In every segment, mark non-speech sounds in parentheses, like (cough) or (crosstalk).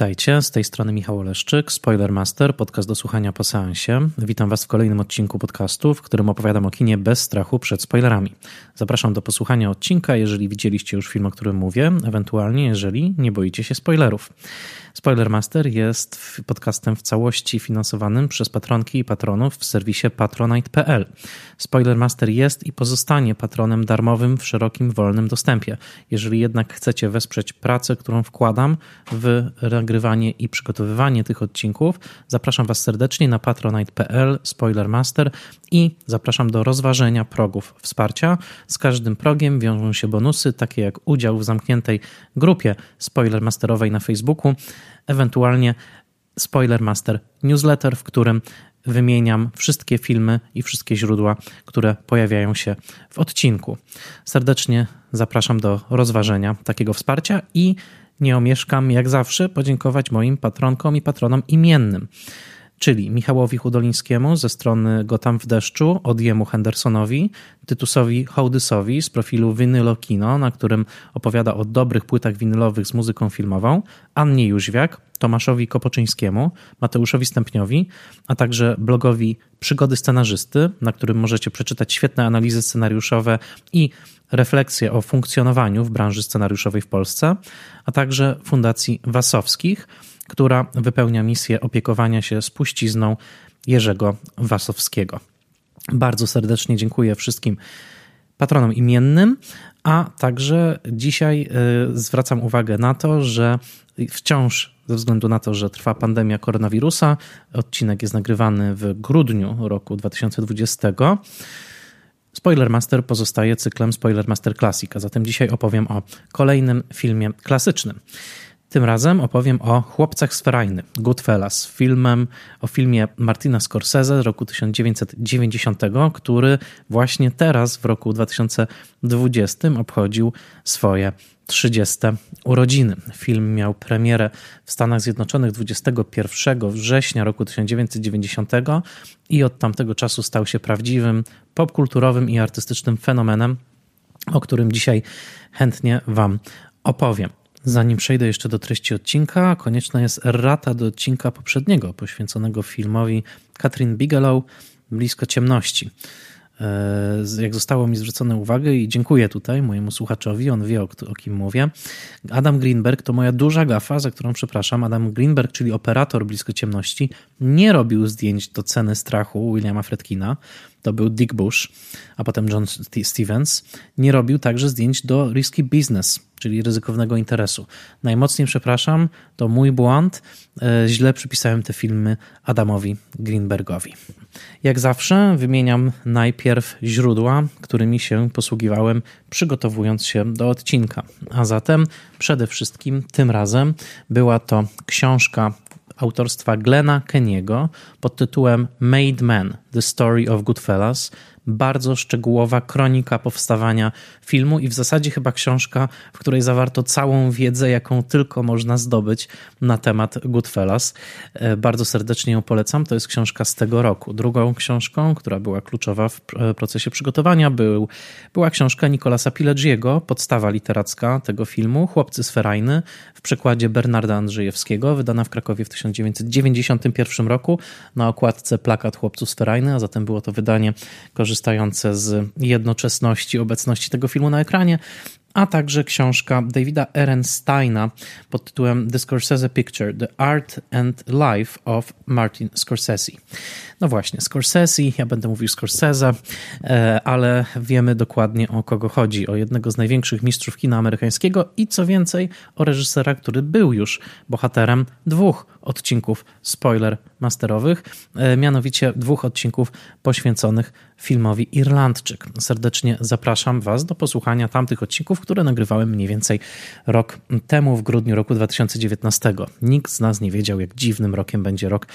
Witajcie, z tej strony Michał Oleszczyk, Spoilermaster, podcast do słuchania po seansie. Witam Was w kolejnym odcinku podcastu, w którym opowiadam o kinie bez strachu przed spoilerami. Zapraszam do posłuchania odcinka, jeżeli widzieliście już film, o którym mówię, ewentualnie jeżeli nie boicie się spoilerów. Spoilermaster jest podcastem w całości finansowanym przez patronki i patronów w serwisie patronite.pl. Spoilermaster jest i pozostanie patronem darmowym w szerokim, wolnym dostępie. Jeżeli jednak chcecie wesprzeć pracę, którą wkładam w nagrywanie i przygotowywanie tych odcinków, zapraszam Was serdecznie na patronite.pl Spoilermaster i zapraszam do rozważenia progów wsparcia. Z każdym progiem wiążą się bonusy, takie jak udział w zamkniętej grupie Spoilermasterowej na Facebooku, ewentualnie Spoilermaster newsletter, w którym wymieniam wszystkie filmy i wszystkie źródła, które pojawiają się w odcinku. Serdecznie zapraszam do rozważenia takiego wsparcia i nie omieszkam jak zawsze podziękować moim patronkom i patronom imiennym czyli Michałowi Hudolińskiemu ze strony Gotam w deszczu, Odiemu Hendersonowi, Tytusowi Hołdysowi z profilu Vinylo Kino, na którym opowiada o dobrych płytach winylowych z muzyką filmową, Annie Jóźwiak, Tomaszowi Kopoczyńskiemu, Mateuszowi Stępniowi, a także blogowi Przygody Scenarzysty, na którym możecie przeczytać świetne analizy scenariuszowe i refleksje o funkcjonowaniu w branży scenariuszowej w Polsce, a także Fundacji Wasowskich, która wypełnia misję opiekowania się spuścizną Jerzego Wasowskiego. Bardzo serdecznie dziękuję wszystkim patronom imiennym, a także dzisiaj y, zwracam uwagę na to, że wciąż ze względu na to, że trwa pandemia koronawirusa, odcinek jest nagrywany w grudniu roku 2020. Spoilermaster pozostaje cyklem Spoilermaster Classic, a zatem dzisiaj opowiem o kolejnym filmie klasycznym. Tym razem opowiem o Chłopcach z Ferajny, Goodfellas, filmem, o filmie Martina Scorsese z roku 1990, który właśnie teraz w roku 2020 obchodził swoje 30 urodziny. Film miał premierę w Stanach Zjednoczonych 21 września roku 1990 i od tamtego czasu stał się prawdziwym popkulturowym i artystycznym fenomenem, o którym dzisiaj chętnie Wam opowiem. Zanim przejdę jeszcze do treści odcinka, konieczna jest errata do odcinka poprzedniego, poświęconego filmowi Catherine Bigelow Blisko ciemności. E, jak zostało mi zwrócone uwagę i dziękuję tutaj mojemu słuchaczowi, on wie o, o, kim mówię. Adam Greenberg to moja duża gafa, za którą przepraszam. Adam Greenberg, czyli operator Blisko Ciemności, nie robił zdjęć do ceny strachu Williama Fredkina, to był Dick Bush, a potem John Stevens. Nie robił także zdjęć do Risky Business, czyli ryzykownego interesu. Najmocniej przepraszam, to mój błąd. E, źle przypisałem te filmy Adamowi Greenbergowi. Jak zawsze wymieniam najpierw źródła, którymi się posługiwałem przygotowując się do odcinka. A zatem przede wszystkim tym razem była to książka autorstwa Glena Keniego pod tytułem Made Man: The Story of Goodfellas bardzo szczegółowa kronika powstawania filmu i w zasadzie chyba książka, w której zawarto całą wiedzę, jaką tylko można zdobyć na temat Goodfellas. E, bardzo serdecznie ją polecam. To jest książka z tego roku. Drugą książką, która była kluczowa w e, procesie przygotowania, był, była książka Nicolasa Pileggiego, podstawa literacka tego filmu, Chłopcy z Ferajny, w przekładzie Bernarda Andrzejewskiego, wydana w Krakowie w 1991 roku. Na okładce plakat Chłopców z Ferajny, a zatem było to wydanie korzystające z jednoczesności obecności tego filmu na ekranie, a także książka Davida Ehrensteina pod tytułem The Scorsese Picture: The Art and Life of Martin Scorsese. No właśnie, Scorsese, ja będę mówił Scorsese, e, ale wiemy dokładnie o kogo chodzi. O jednego z największych mistrzów kina amerykańskiego i co więcej, o reżysera, który był już bohaterem dwóch odcinków spoiler masterowych, e, mianowicie dwóch odcinków poświęconych filmowi Irlandczyk. Serdecznie zapraszam Was do posłuchania tamtych odcinków, które nagrywałem mniej więcej rok temu, w grudniu roku 2019. Nikt z nas nie wiedział, jak dziwnym rokiem będzie rok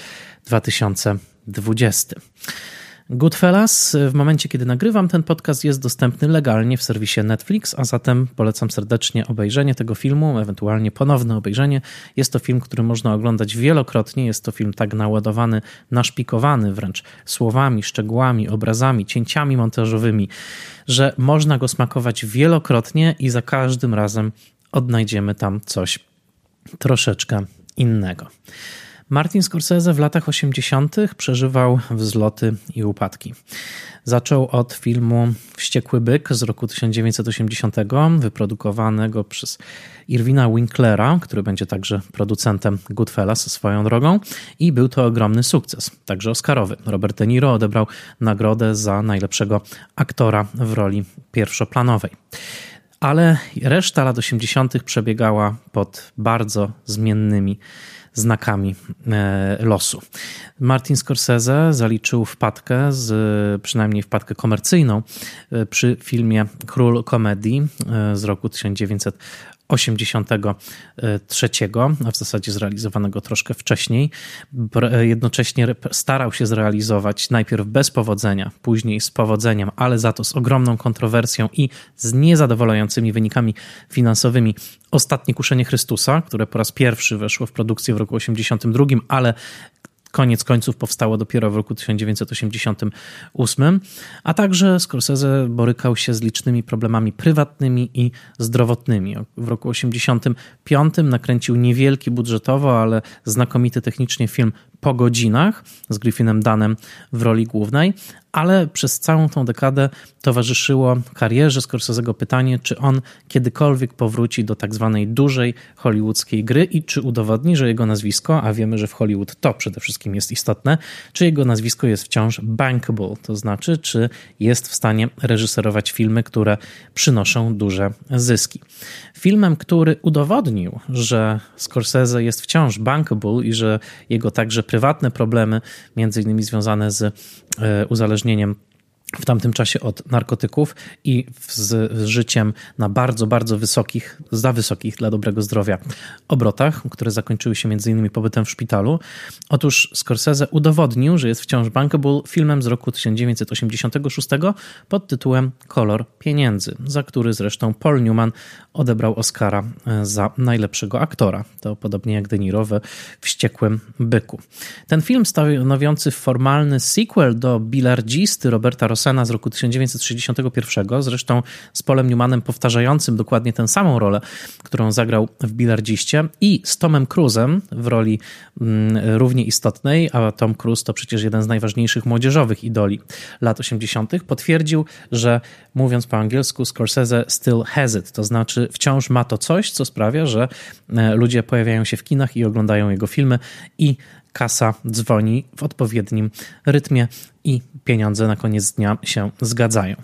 2020. Goodfellas w momencie, kiedy nagrywam ten podcast, jest dostępny legalnie w serwisie Netflix, a zatem polecam serdecznie obejrzenie tego filmu, ewentualnie ponowne obejrzenie. Jest to film, który można oglądać wielokrotnie. Jest to film tak naładowany, naszpikowany wręcz słowami, szczegółami, obrazami, cięciami montażowymi, że można go smakować wielokrotnie i za każdym razem odnajdziemy tam coś troszeczkę innego. Martin Scorsese w latach 80. przeżywał wzloty i upadki. Zaczął od filmu Wściekły Byk z roku 1980, wyprodukowanego przez Irwina Winklera, który będzie także producentem Goodfellas swoją drogą i był to ogromny sukces, także Oscarowy. Robert De Niro odebrał nagrodę za najlepszego aktora w roli pierwszoplanowej. Ale reszta lat 80. przebiegała pod bardzo zmiennymi znakami e, losu. Martin Scorsese zaliczył wpadkę, z, przynajmniej wpadkę komercyjną, e, przy filmie Król Komedii e, z roku 1900 83, a w zasadzie zrealizowanego troszkę wcześniej. Jednocześnie starał się zrealizować najpierw bez powodzenia, później z powodzeniem, ale za to z ogromną kontrowersją i z niezadowalającymi wynikami finansowymi Ostatnie Kuszenie Chrystusa, które po raz pierwszy weszło w produkcję w roku 82, ale koniec końców powstało dopiero w roku 1988, a także Scorsese borykał się z licznymi problemami prywatnymi i zdrowotnymi. W roku 1985 nakręcił niewielki budżetowo, ale znakomity technicznie film po godzinach z Griffinem Danem w roli głównej, ale przez całą tą dekadę towarzyszyło karierze Scorsese'ego pytanie, czy on kiedykolwiek powróci do tak zwanej dużej hollywoodzkiej gry i czy udowodni, że jego nazwisko, a wiemy, że w Hollywood to przede wszystkim jest istotne, czy jego nazwisko jest wciąż bankable, to znaczy, czy jest w stanie reżyserować filmy, które przynoszą duże zyski. Filmem, który udowodnił, że Scorsese jest wciąż bankable i że jego także prywatne problemy, między innymi związane z e, uzależnieniem w tamtym czasie od narkotyków i z życiem na bardzo, bardzo wysokich, za wysokich dla dobrego zdrowia obrotach, które zakończyły się innymi pobytem w szpitalu. Otóż Scorsese udowodnił, że jest wciąż bankable filmem z roku 1986 pod tytułem Kolor pieniędzy, za który zresztą Paul Newman odebrał Oscara e, za najlepszego aktora. To podobnie jak De Niro we Wściekłym Byku. Ten film stanowiący formalny sequel do Bilardzisty Roberta Rossena z roku 1961, zresztą z Polem Newmanem powtarzającym dokładnie tę samą rolę, którą zagrał w Bilardziście i z Tomem Cruzem w roli mm, równie istotnej, a Tom Cruise to przecież jeden z najważniejszych młodzieżowych idoli lat 80., potwierdził, że mówiąc po angielsku Scorsese still has it, to znaczy wciąż ma to coś, co sprawia, że e, ludzie pojawiają się w kinach i oglądają jego filmy i kasa dzwoni w odpowiednim rytmie i pieniądze na koniec dnia się zgadzają.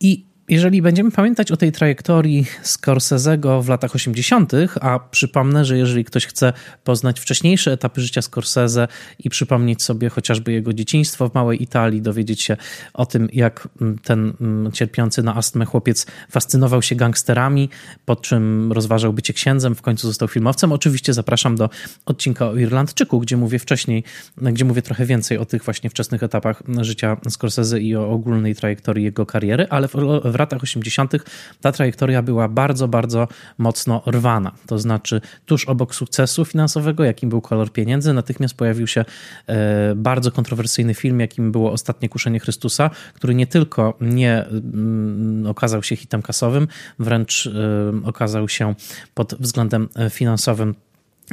I jeżeli będziemy pamiętać o tej trajektorii Scorsese'ego w latach 80., a przypomnę, że jeżeli ktoś chce poznać wcześniejsze etapy życia Scorsese i przypomnieć sobie chociażby jego dzieciństwo w małej Italii, dowiedzieć się o tym, jak mm, ten mm, cierpiący na astmę chłopiec fascynował się gangsterami, po czym rozważał bycie księdzem, w końcu został filmowcem. Oczywiście zapraszam do odcinka o Irlandczyku, gdzie mówię wcześniej, gdzie mówię trochę więcej o tych właśnie wczesnych etapach życia Scorsese i o ogólnej trajektorii jego kariery, ale w w latach 80. ta trajektoria była bardzo, bardzo mocno rwana. To znaczy, tuż obok sukcesu finansowego, jakim był kolor pieniędzy, natychmiast pojawił się e, bardzo kontrowersyjny film, jakim było Ostatnie Kuszenie Chrystusa, który nie tylko nie mm, okazał się hitem kasowym, wręcz e, okazał się pod względem finansowym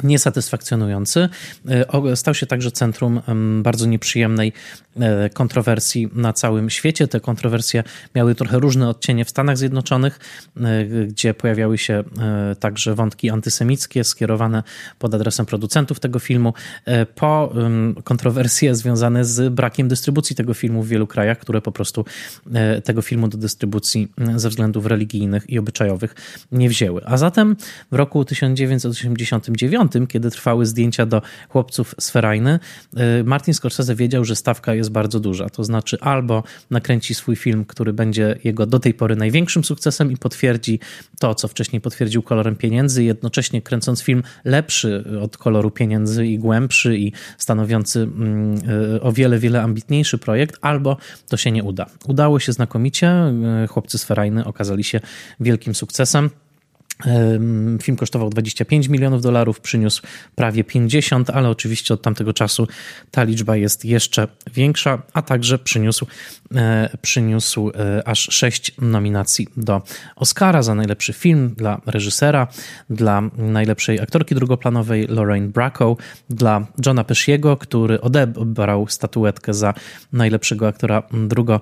niesatysfakcjonujący. E, stał się także centrum bardzo nieprzyjemnej e, kontrowersji na całym świecie. Te kontrowersje miały trochę różne odcienie w Stanach Zjednoczonych, e, gdzie pojawiały się także wątki antysemickie skierowane pod adresem producentów tego filmu, po kontrowersje związane z brakiem dystrybucji tego filmu w wielu krajach, które po prostu tego filmu do dystrybucji ze względów religijnych i obyczajowych nie wzięły. A zatem w roku 1989 kiedy trwały zdjęcia do chłopców z Ferajny, y, Martin Scorsese wiedział, że stawka jest bardzo duża. To znaczy albo nakręci swój film, który będzie jego do tej pory największym sukcesem i potwierdzi to, co wcześniej potwierdził kolorem pieniędzy, jednocześnie kręcąc film lepszy od koloru pieniędzy i głębszy i stanowiący mm, y, o wiele, wiele ambitniejszy projekt, albo to się nie uda. Udało się znakomicie. Y, chłopcy z Ferajny okazali się wielkim sukcesem. Film kosztował 25 milionów dolarów, przyniósł prawie 50, ale oczywiście od tamtego czasu ta liczba jest jeszcze większa, a także przyniósł, e, przyniósł e, aż 6 nominacji do Oscara za najlepszy film dla reżysera, dla najlepszej aktorki drugoplanowej Lorraine Bracco, dla Johna Pesciego, który odebrał statuetkę za najlepszego aktora drugo,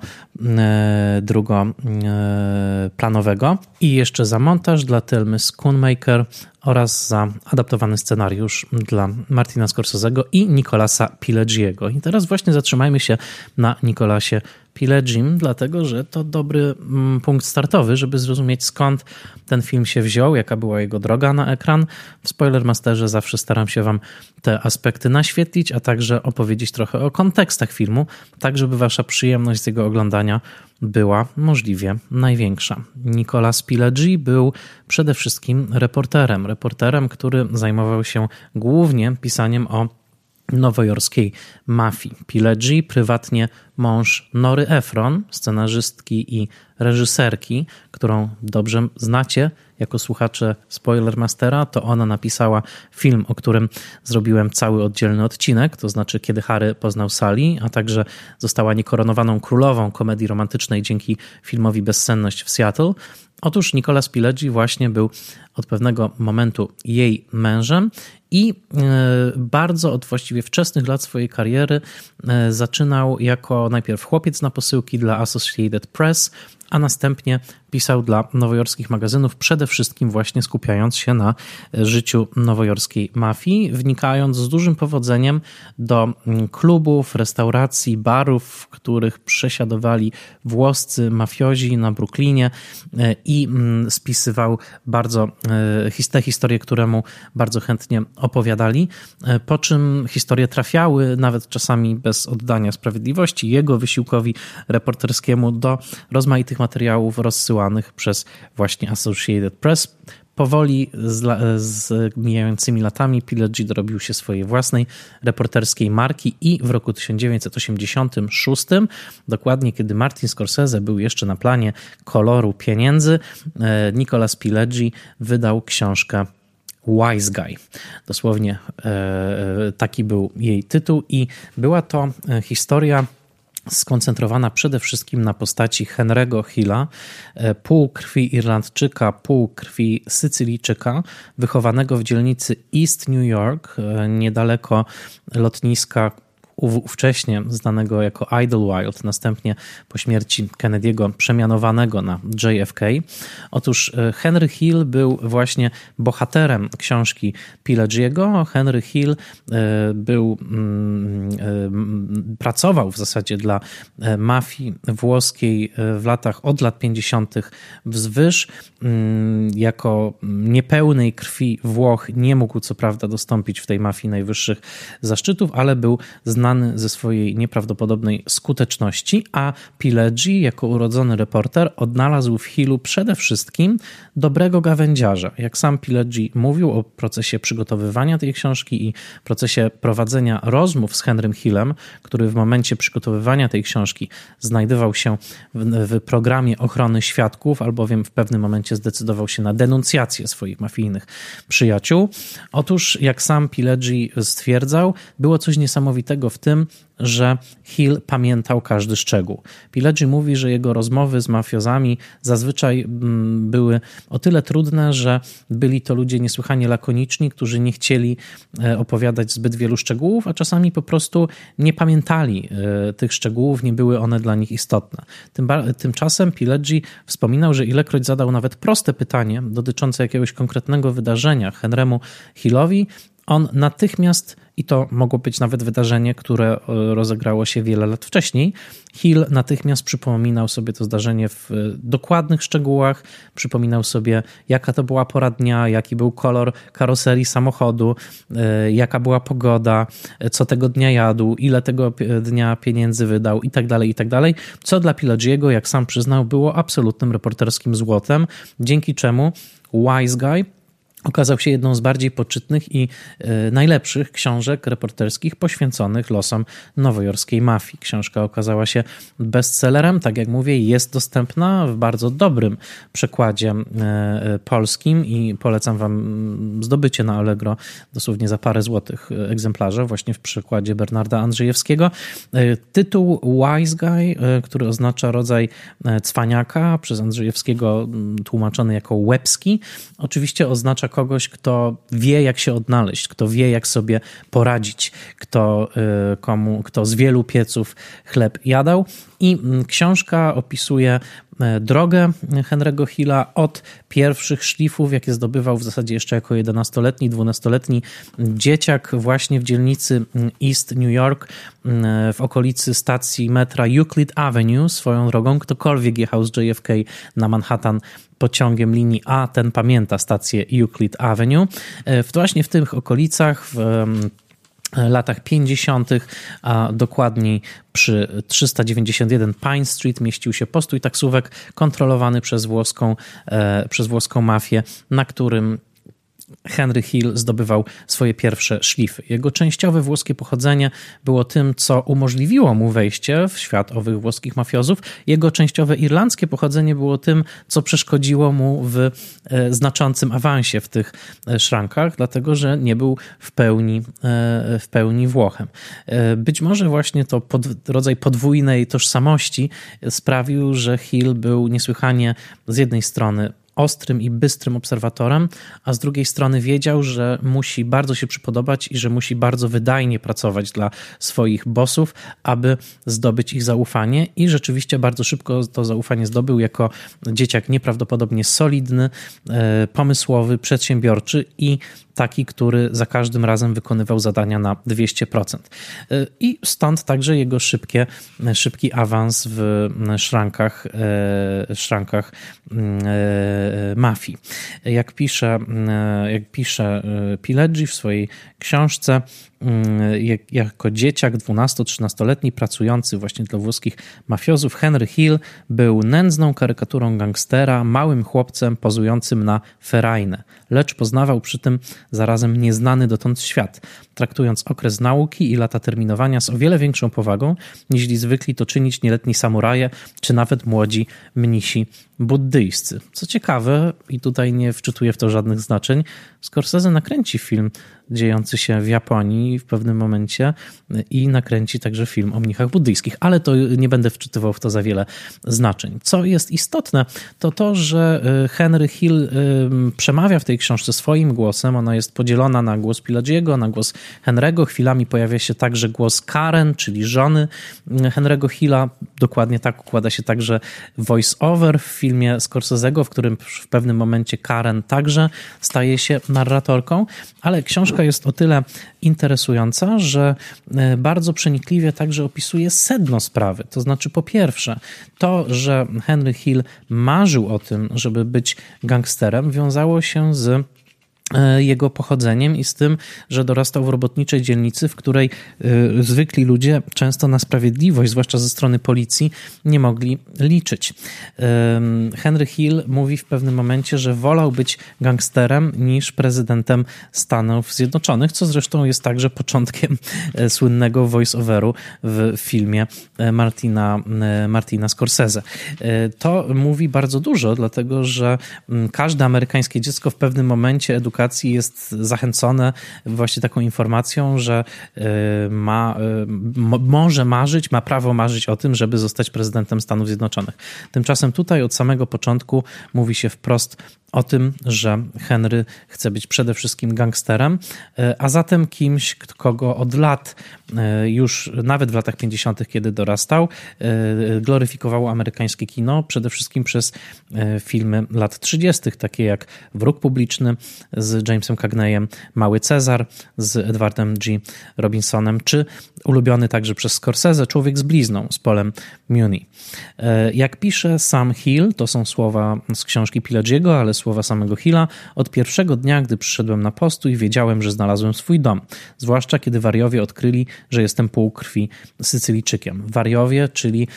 e, drugoplanowego i jeszcze za montaż dla Tel filmy Schoonmaker oraz za adaptowany scenariusz dla Martina Scorsese'ego i Nicolasa Pileggiego. I teraz właśnie zatrzymajmy się na Nicolasie Pileggim, dlatego że to dobry mm, punkt startowy, żeby zrozumieć skąd ten film się wziął, jaka była jego droga na ekran. W Spoilermasterze zawsze staram się Wam te aspekty naświetlić, a także opowiedzieć trochę o kontekstach filmu, tak żeby Wasza przyjemność z jego oglądania była możliwie największa. Nicolas Pileggi był przede wszystkim reporterem. Reporterem, który zajmował się głównie pisaniem o nowojorskiej mafii. Pileggi, prywatnie mąż Nory Efron, scenarzystki i reżyserki, którą dobrze znacie jako słuchacze Spoilermastera, to ona napisała film, o którym zrobiłem cały oddzielny odcinek, to znaczy Kiedy Harry poznał Sally, a także została niekoronowaną królową komedii romantycznej dzięki filmowi Bezsenność w Seattle. Otóż Nicolas Pileggi właśnie był od pewnego momentu jej mężem i e, bardzo od właściwie wczesnych lat swojej kariery e, zaczynał jako najpierw chłopiec na posyłki dla Associated Press, a następnie pisał dla nowojorskich magazynów, przede wszystkim właśnie skupiając się na życiu nowojorskiej mafii, wnikając z dużym powodzeniem do mm, klubów, restauracji, barów, w których przesiadowali włoscy mafiozi na Brooklynie e, i mm, spisywał bardzo e, te historie, które mu bardzo chętnie opowiadali, e, po czym historie trafiały, nawet czasami bez oddania sprawiedliwości, jego wysiłkowi reporterskiemu do rozmaitych materiałów rozsyłanych przez właśnie Associated Press. Powoli z, z mijającymi latami Pileggi dorobił się swojej własnej reporterskiej marki i w roku 1986, dokładnie kiedy Martin Scorsese był jeszcze na planie koloru pieniędzy, e, Nicolas Pileggi wydał książkę Wise Guy. Dosłownie e, taki był jej tytuł i była to e, historia skoncentrowana przede wszystkim na postaci Henry'ego Hilla, e, pół krwi Irlandczyka, pół krwi Sycylijczyka, wychowanego w dzielnicy East New York, e, niedaleko lotniska ówcześnie znanego jako Idlewild, następnie po śmierci Kennedy'ego przemianowanego na JFK. Otóż e, Henry Hill był właśnie bohaterem książki Pileggiego. Henry Hill e, był, mm, e, pracował w zasadzie dla mafii włoskiej w latach od lat 50. wzwyż. Mm, jako niepełnej krwi Włoch nie mógł co prawda dostąpić w tej mafii najwyższych zaszczytów, ale był znany znany ze swojej nieprawdopodobnej skuteczności, a Pileggi, jako urodzony reporter, odnalazł w Hillu przede wszystkim dobrego gawędziarza. Jak sam Pileggi mówił o procesie przygotowywania tej książki i procesie prowadzenia rozmów z Henrym Hillem, który w momencie przygotowywania tej książki znajdował się w, w programie ochrony świadków, albowiem w pewnym momencie zdecydował się na denuncjację swoich mafijnych przyjaciół. Otóż, jak sam Pileggi stwierdzał, było coś niesamowitego w tym, że Hill pamiętał każdy szczegół. Pileggi mówi, że jego rozmowy z mafiozami zazwyczaj mm, były o tyle trudne, że byli to ludzie niesłychanie lakoniczni, którzy nie chcieli e, opowiadać zbyt wielu szczegółów, a czasami po prostu nie pamiętali e, tych szczegółów, nie były one dla nich istotne. tymczasem Pileggi wspominał, że ilekroć zadał nawet proste pytanie dotyczące jakiegoś konkretnego wydarzenia Henrymu Hillowi, on natychmiast, i to mogło być nawet wydarzenie, które e, rozegrało się wiele lat wcześniej, Hill natychmiast przypominał sobie to zdarzenie w e, dokładnych szczegółach, przypominał sobie, jaka to była pora dnia, jaki był kolor karoserii samochodu, e, jaka była pogoda, co tego dnia jadł, ile tego dnia pieniędzy wydał i tak dalej, i tak co dla Pileggiego, jak sam przyznał, było absolutnym reporterskim złotem, dzięki czemu Wise Guy okazał się jedną z bardziej poczytnych i y, najlepszych książek reporterskich poświęconych losom nowojorskiej mafii. Książka okazała się bestsellerem, tak jak mówię, jest dostępna w bardzo dobrym przekładzie y, polskim i polecam wam zdobycie na Allegro dosłownie za parę złotych egzemplarza, właśnie w przekładzie Bernarda Andrzejewskiego. Tytuł Wise Guy, który oznacza rodzaj cwaniaka, przez Andrzejewskiego tłumaczony jako łebski, oczywiście oznacza kogoś, kto wie, jak się odnaleźć, kto wie, jak sobie poradzić, kto, y, komu, kto z wielu pieców chleb jadał. I mm, książka opisuje drogę Henry'ego Hilla od pierwszych szlifów, jakie zdobywał w zasadzie jeszcze jako 11-letni, 12-letni dzieciak właśnie w dzielnicy East New York, mm, w okolicy stacji metra Euclid Avenue. Swoją drogą, ktokolwiek jechał z JFK na Manhattan pociągiem linii A, ten pamięta stację Euclid Avenue. E, właśnie w tych okolicach, w latach 50., a dokładniej przy 391 Pine Street mieścił się postój taksówek kontrolowany przez włoską, e, przez włoską mafię, na którym Henry Hill zdobywał swoje pierwsze szlify. Jego częściowe włoskie pochodzenie było tym, co umożliwiło mu wejście w świat owych włoskich mafiozów. Jego częściowe irlandzkie pochodzenie było tym, co przeszkodziło mu w e, znaczącym awansie w tych e, szrankach, dlatego że nie był w pełni, e, w pełni Włochem. Być może właśnie to pod, rodzaj podwójnej tożsamości sprawił, że Hill był niesłychanie z jednej strony ostrym i bystrym obserwatorem, a z drugiej strony wiedział, że musi bardzo się przypodobać i że musi bardzo wydajnie pracować dla swoich bossów, aby zdobyć ich zaufanie i rzeczywiście bardzo szybko to zaufanie zdobył jako dzieciak nieprawdopodobnie solidny, e, pomysłowy, przedsiębiorczy i taki, który za każdym razem wykonywał zadania na 200%. E, I stąd także jego szybkie, szybki awans w szrankach, e, szrankach mm, e, mafii. Jak pisze, jak pisze Pileggi w swojej książce, jako dzieciak 12-13-letni pracujący właśnie dla włoskich mafiozów, Henry Hill był nędzną karykaturą gangstera, małym chłopcem pozującym na ferajnę, lecz poznawał przy tym zarazem nieznany dotąd świat, traktując okres nauki i lata terminowania z o wiele większą powagą, niż zwykli to czynić nieletni samuraje, czy nawet młodzi mnisi buddyjscy. Co ciekawe, i tutaj nie wczytuję w to żadnych znaczeń, Scorsese nakręci film dziejący się w Japonii w pewnym momencie i nakręci także film o mnichach buddyjskich, ale to nie będę wczytywał w to za wiele znaczeń. Co jest istotne, to to, że y, Henry Hill y, przemawia w tej książce swoim głosem. Ona jest podzielona na głos Pilagiego, na głos Henry'ego. Chwilami pojawia się także głos Karen, czyli żony y, Henry'ego Hilla. Dokładnie tak układa się także voice-over w filmie Scorsese'ego, w którym w pewnym momencie Karen także staje się narratorką, ale książka jest o tyle interesująca, że e, bardzo przenikliwie także opisuje sedno sprawy. To znaczy, po pierwsze, to, że Henry Hill marzył o tym, żeby być gangsterem, wiązało się z jego pochodzeniem i z tym, że dorastał w robotniczej dzielnicy, w której e, zwykli ludzie często na sprawiedliwość, zwłaszcza ze strony policji, nie mogli liczyć. Henry Hill mówi w pewnym momencie, że wolał być gangsterem niż prezydentem Stanów Zjednoczonych, co zresztą jest także początkiem e, słynnego voice-overu w filmie Martina, Martina Scorsese. To mówi bardzo dużo, dlatego że każde amerykańskie dziecko w pewnym momencie edukacji jest zachęcone właśnie taką informacją, że y, ma, y, może marzyć, ma prawo marzyć o tym, żeby zostać prezydentem Stanów Zjednoczonych. Tymczasem tutaj od samego początku mówi się wprost o tym, że Henry chce być przede wszystkim gangsterem, e, a zatem kimś, kogo od lat, e, już nawet w latach 50., kiedy dorastał, e, gloryfikowało amerykańskie kino, przede wszystkim przez filmy lat 30., takie jak Wróg Publiczny z Jamesem Cagneyem, Mały Cezar z Edwardem G. Robinsonem, czy ulubiony także przez Scorsese Człowiek z blizną z Polem Muni. Jak pisze sam Hill, to są słowa z książki Pileggiego, ale słowa samego Hilla, od pierwszego dnia, gdy przyszedłem na postój, wiedziałem, że znalazłem swój dom. Zwłaszcza kiedy wariowie odkryli, że jestem półkrwi Sycylijczykiem. Wariowie, czyli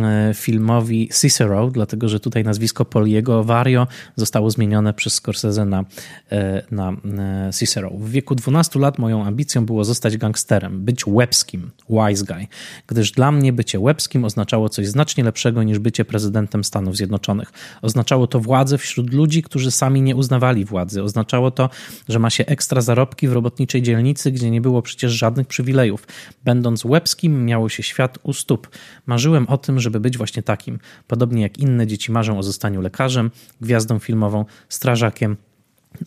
e, filmowi Cicero, dlatego że tutaj nazwisko Poliego Vario zostało zmienione przez Scorsese na, e, na e, Cicero. W wieku 12 lat moją ambicją było zostać gangsterem, być łebskim, wise guy, gdyż dla mnie bycie łebskim oznaczało coś znacznie lepszego niż bycie prezydentem Stanów Zjednoczonych. Oznaczało to władzę wśród ludzi, którzy sami nie uznawali władzy. Oznaczało to, że ma się ekstra zarobki w robotniczej dzielnicy, gdzie nie było przecież żadnych przywilejów. Będąc łebskim, miało się świat u stóp. Marzyłem o tym, żeby być właśnie takim. Podobnie jak inne dzieci marzą o zostaniu lekarzem, gwiazdą filmową, strażakiem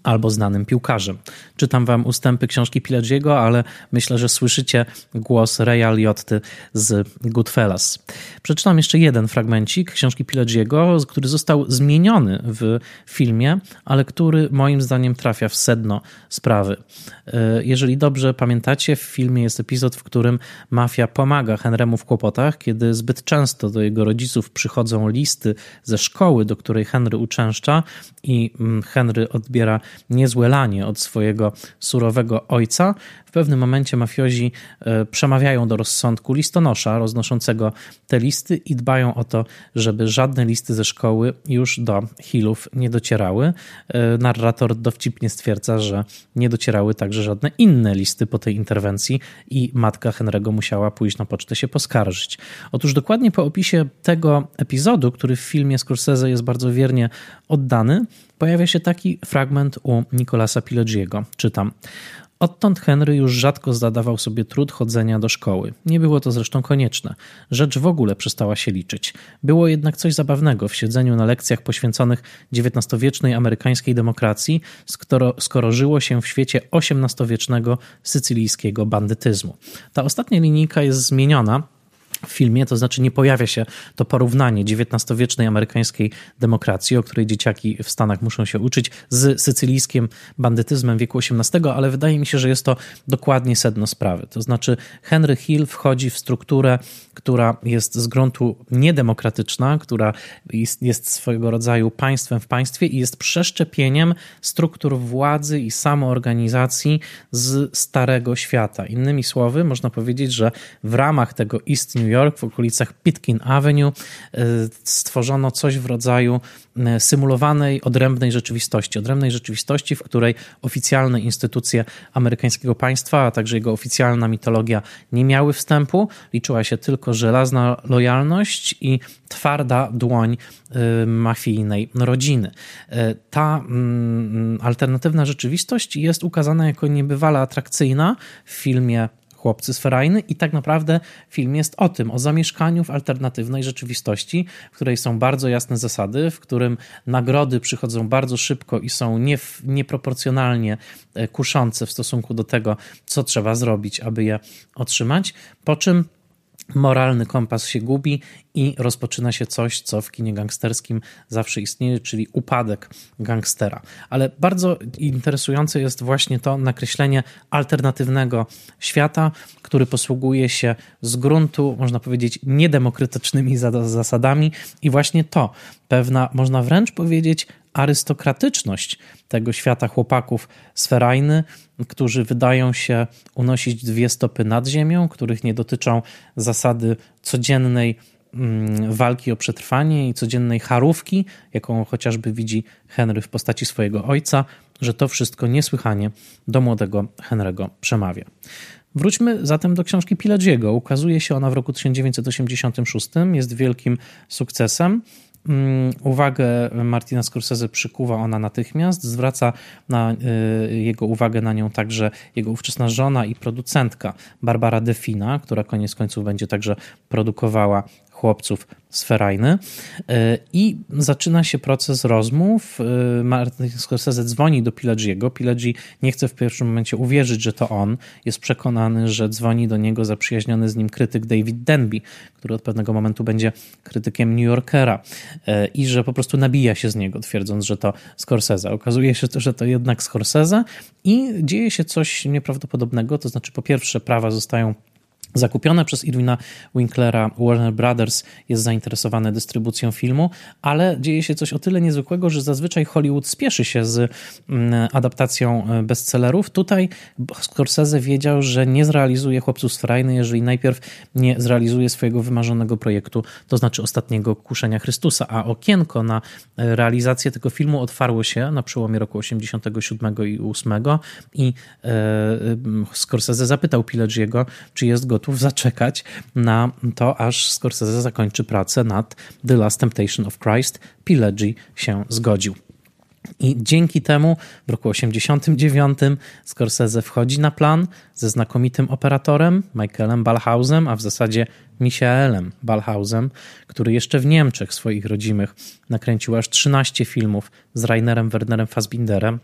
albo znanym piłkarzem. Czytam wam ustępy książki Pileggiego, ale myślę, że słyszycie głos Reya Liotty z Goodfellas. Przeczytam jeszcze jeden fragmencik książki Pileggiego, który został zmieniony w filmie, ale który moim zdaniem trafia w sedno sprawy. E, jeżeli dobrze pamiętacie, w filmie jest epizod, w którym mafia pomaga Henrymu w kłopotach, kiedy zbyt często do jego rodziców przychodzą listy ze szkoły, do której Henry uczęszcza i mm, Henry odbiera niezłe lanie od swojego surowego ojca, pewnym momencie mafiozi e, przemawiają do rozsądku listonosza roznoszącego te listy i dbają o to, żeby żadne listy ze szkoły już do Hillów nie docierały. E, narrator dowcipnie stwierdza, że nie docierały także żadne inne listy po tej interwencji i matka Henry'ego musiała pójść na pocztę się poskarżyć. Otóż dokładnie po opisie tego epizodu, który w filmie Scorsese jest bardzo wiernie oddany, pojawia się taki fragment u Nicolasa Pileggiego. Czytam. Odtąd Henry już rzadko zadawał sobie trud chodzenia do szkoły. Nie było to zresztą konieczne. Rzecz w ogóle przestała się liczyć. Było jednak coś zabawnego w siedzeniu na lekcjach poświęconych XIX-wiecznej amerykańskiej demokracji, skoro, skoro żyło się w świecie XVIII-wiecznego sycylijskiego bandytyzmu. Ta ostatnia linijka jest zmieniona, w filmie, to znaczy nie pojawia się to porównanie XIX-wiecznej amerykańskiej demokracji, o której dzieciaki w Stanach muszą się uczyć, z sycylijskim bandytyzmem wieku XVIII, ale wydaje mi się, że jest to dokładnie sedno sprawy. To znaczy Henry Hill wchodzi w strukturę, która jest z gruntu niedemokratyczna, która jest, swojego rodzaju państwem w państwie i jest przeszczepieniem struktur władzy i samoorganizacji z starego świata. Innymi słowy, można powiedzieć, że w ramach tego East New W okolicach Pitkin Avenue, e, stworzono coś w rodzaju e, symulowanej, odrębnej rzeczywistości. Odrębnej rzeczywistości, w której oficjalne instytucje amerykańskiego państwa, a także jego oficjalna mitologia nie miały wstępu. Liczyła się tylko żelazna lojalność i twarda dłoń e, mafijnej rodziny. Ta mm, alternatywna rzeczywistość jest ukazana jako niebywale atrakcyjna w filmie chłopcy z Ferajny i tak naprawdę film jest o tym, o zamieszkaniu w alternatywnej rzeczywistości, w której są bardzo jasne zasady, w którym nagrody przychodzą bardzo szybko i są nie, nieproporcjonalnie e, kuszące w stosunku do tego, co trzeba zrobić, aby je otrzymać, po czym moralny kompas się gubi i rozpoczyna się coś, co w kinie gangsterskim zawsze istnieje, czyli upadek gangstera. Ale bardzo interesujące jest właśnie to nakreślenie alternatywnego świata, który posługuje się z gruntu, można powiedzieć, niedemokratycznymi zasadami i właśnie to, pewna, można wręcz powiedzieć, arystokratyczność tego świata chłopaków z Ferajny, którzy wydają się unosić dwie stopy nad ziemią, których nie dotyczą zasady codziennej mm, walki o przetrwanie i codziennej charówki, jaką chociażby widzi Henry w postaci swojego ojca, że to wszystko niesłychanie do młodego Henry'ego przemawia. Wróćmy zatem do książki Pileggiego. Ukazuje się ona w roku 1986, jest wielkim sukcesem. Mm, uwagę Martina Scorsese przykuwa ona natychmiast. Zwraca na y, jego uwagę na nią także jego ówczesna żona i producentka Barbara Defina, która koniec końców będzie także produkowała chłopców sferajny e, i zaczyna się proces rozmów. E, Martin Scorsese dzwoni do Pileggiego. Pileggi nie chce w pierwszym momencie uwierzyć, że to on. Jest przekonany, że dzwoni do niego zaprzyjaźniony z nim krytyk David Denby, który od pewnego momentu będzie krytykiem New Yorkera e, i że po prostu nabija się z niego, twierdząc, że to Scorsese. Okazuje się, że to jednak Scorsese i dzieje się coś nieprawdopodobnego, to znaczy po pierwsze prawa zostają zakupione przez Irwina Winklera. Warner Brothers jest zainteresowane dystrybucją filmu, ale dzieje się coś o tyle niezwykłego, że zazwyczaj Hollywood spieszy się z mm, adaptacją e, bestsellerów. Tutaj Scorsese wiedział, że nie zrealizuje Chłopców z Frajny, jeżeli najpierw nie zrealizuje swojego wymarzonego projektu, to znaczy ostatniego Kuszenia Chrystusa, a okienko na e, realizację tego filmu otwarło się na przełomie roku 87 i 8 i e, Scorsese zapytał Pileggiego, czy jest gotów gotów zaczekać na to, aż Scorsese zakończy pracę nad The Last Temptation of Christ. Pileggi się zgodził. I dzięki temu w roku 89 Scorsese wchodzi na plan ze znakomitym operatorem Michaelem Balhausem, a w zasadzie Michaelem Balhausem, który jeszcze w Niemczech swoich rodzimych nakręcił aż 13 filmów z Rainerem Wernerem Fassbinderem,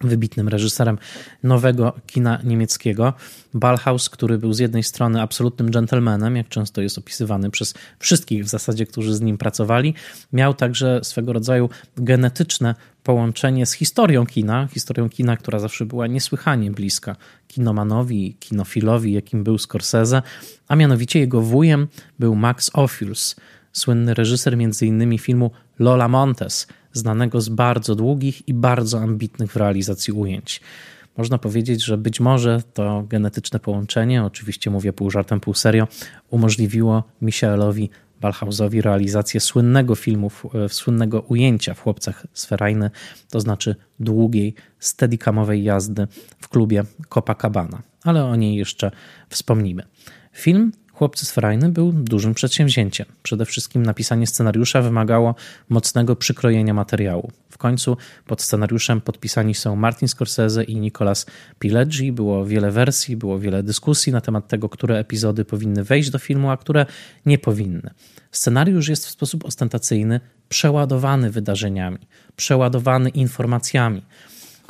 wybitnym reżyserem nowego kina niemieckiego. Ballhaus, który był z jednej strony absolutnym gentlemanem, jak często jest opisywany przez wszystkich w zasadzie, którzy z nim pracowali, miał także swego rodzaju genetyczne połączenie z historią kina, historią kina, która zawsze była niesłychanie bliska kinomanowi, kinofilowi, jakim był Scorsese, a mianowicie jego wujem był Max Ophuls, słynny reżyser m.in. filmu Lola Montes, znanego z bardzo długich i bardzo ambitnych w realizacji ujęć. Można powiedzieć, że być może to genetyczne połączenie, oczywiście mówię pół żartem, pół serio, umożliwiło Michaelowi Balhausowi realizację słynnego filmu, słynnego ujęcia w Chłopcach Sferajny, to znaczy długiej, steadycamowej jazdy w klubie Copacabana. Ale o niej jeszcze wspomnimy. Film Chłopcy z Frajny był dużym przedsięwzięciem. Przede wszystkim napisanie scenariusza wymagało mocnego przykrojenia materiału. W końcu pod scenariuszem podpisani są Martin Scorsese i Nicolas Pileggi. Było wiele wersji, było wiele dyskusji na temat tego, które epizody powinny wejść do filmu, a które nie powinny. Scenariusz jest w sposób ostentacyjny przeładowany wydarzeniami, przeładowany informacjami.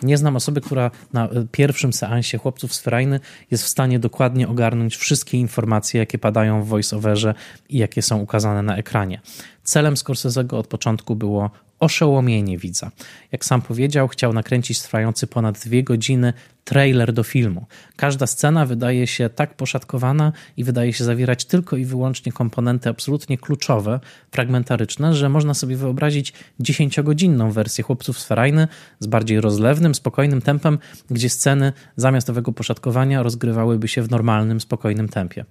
Nie znam osoby, która na e, pierwszym seansie Chłopców z Ferajny jest w stanie dokładnie ogarnąć wszystkie informacje, jakie padają w voiceoverze i jakie są ukazane na ekranie. Celem Scorsese'ego od początku było oszołomienie widza. Jak sam powiedział, chciał nakręcić trwający ponad dwie godziny trailer do filmu. Każda scena wydaje się tak poszatkowana i wydaje się zawierać tylko i wyłącznie komponenty absolutnie kluczowe, fragmentaryczne, że można sobie wyobrazić dziesięciogodzinną wersję Chłopców z Ferajny z bardziej rozlewnym, spokojnym tempem, gdzie sceny zamiast owego poszatkowania rozgrywałyby się w normalnym, spokojnym tempie.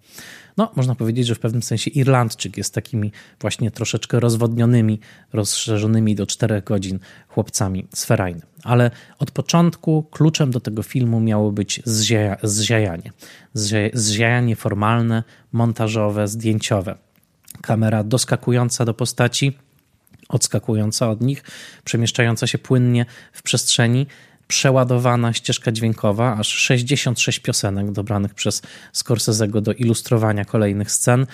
No, można powiedzieć, że w pewnym sensie Irlandczyk jest takimi właśnie troszeczkę rozwodnionymi, rozszerzonymi do czterech godzin chłopcami z Ferajny. Ale od początku kluczem do tego filmu miało być zzia zziajanie. Zziajanie formalne, montażowe, zdjęciowe. Kamera doskakująca do postaci, odskakująca od nich, przemieszczająca się płynnie w przestrzeni, przeładowana ścieżka dźwiękowa, aż 66 piosenek dobranych przez Scorsese'ego do ilustrowania kolejnych scen.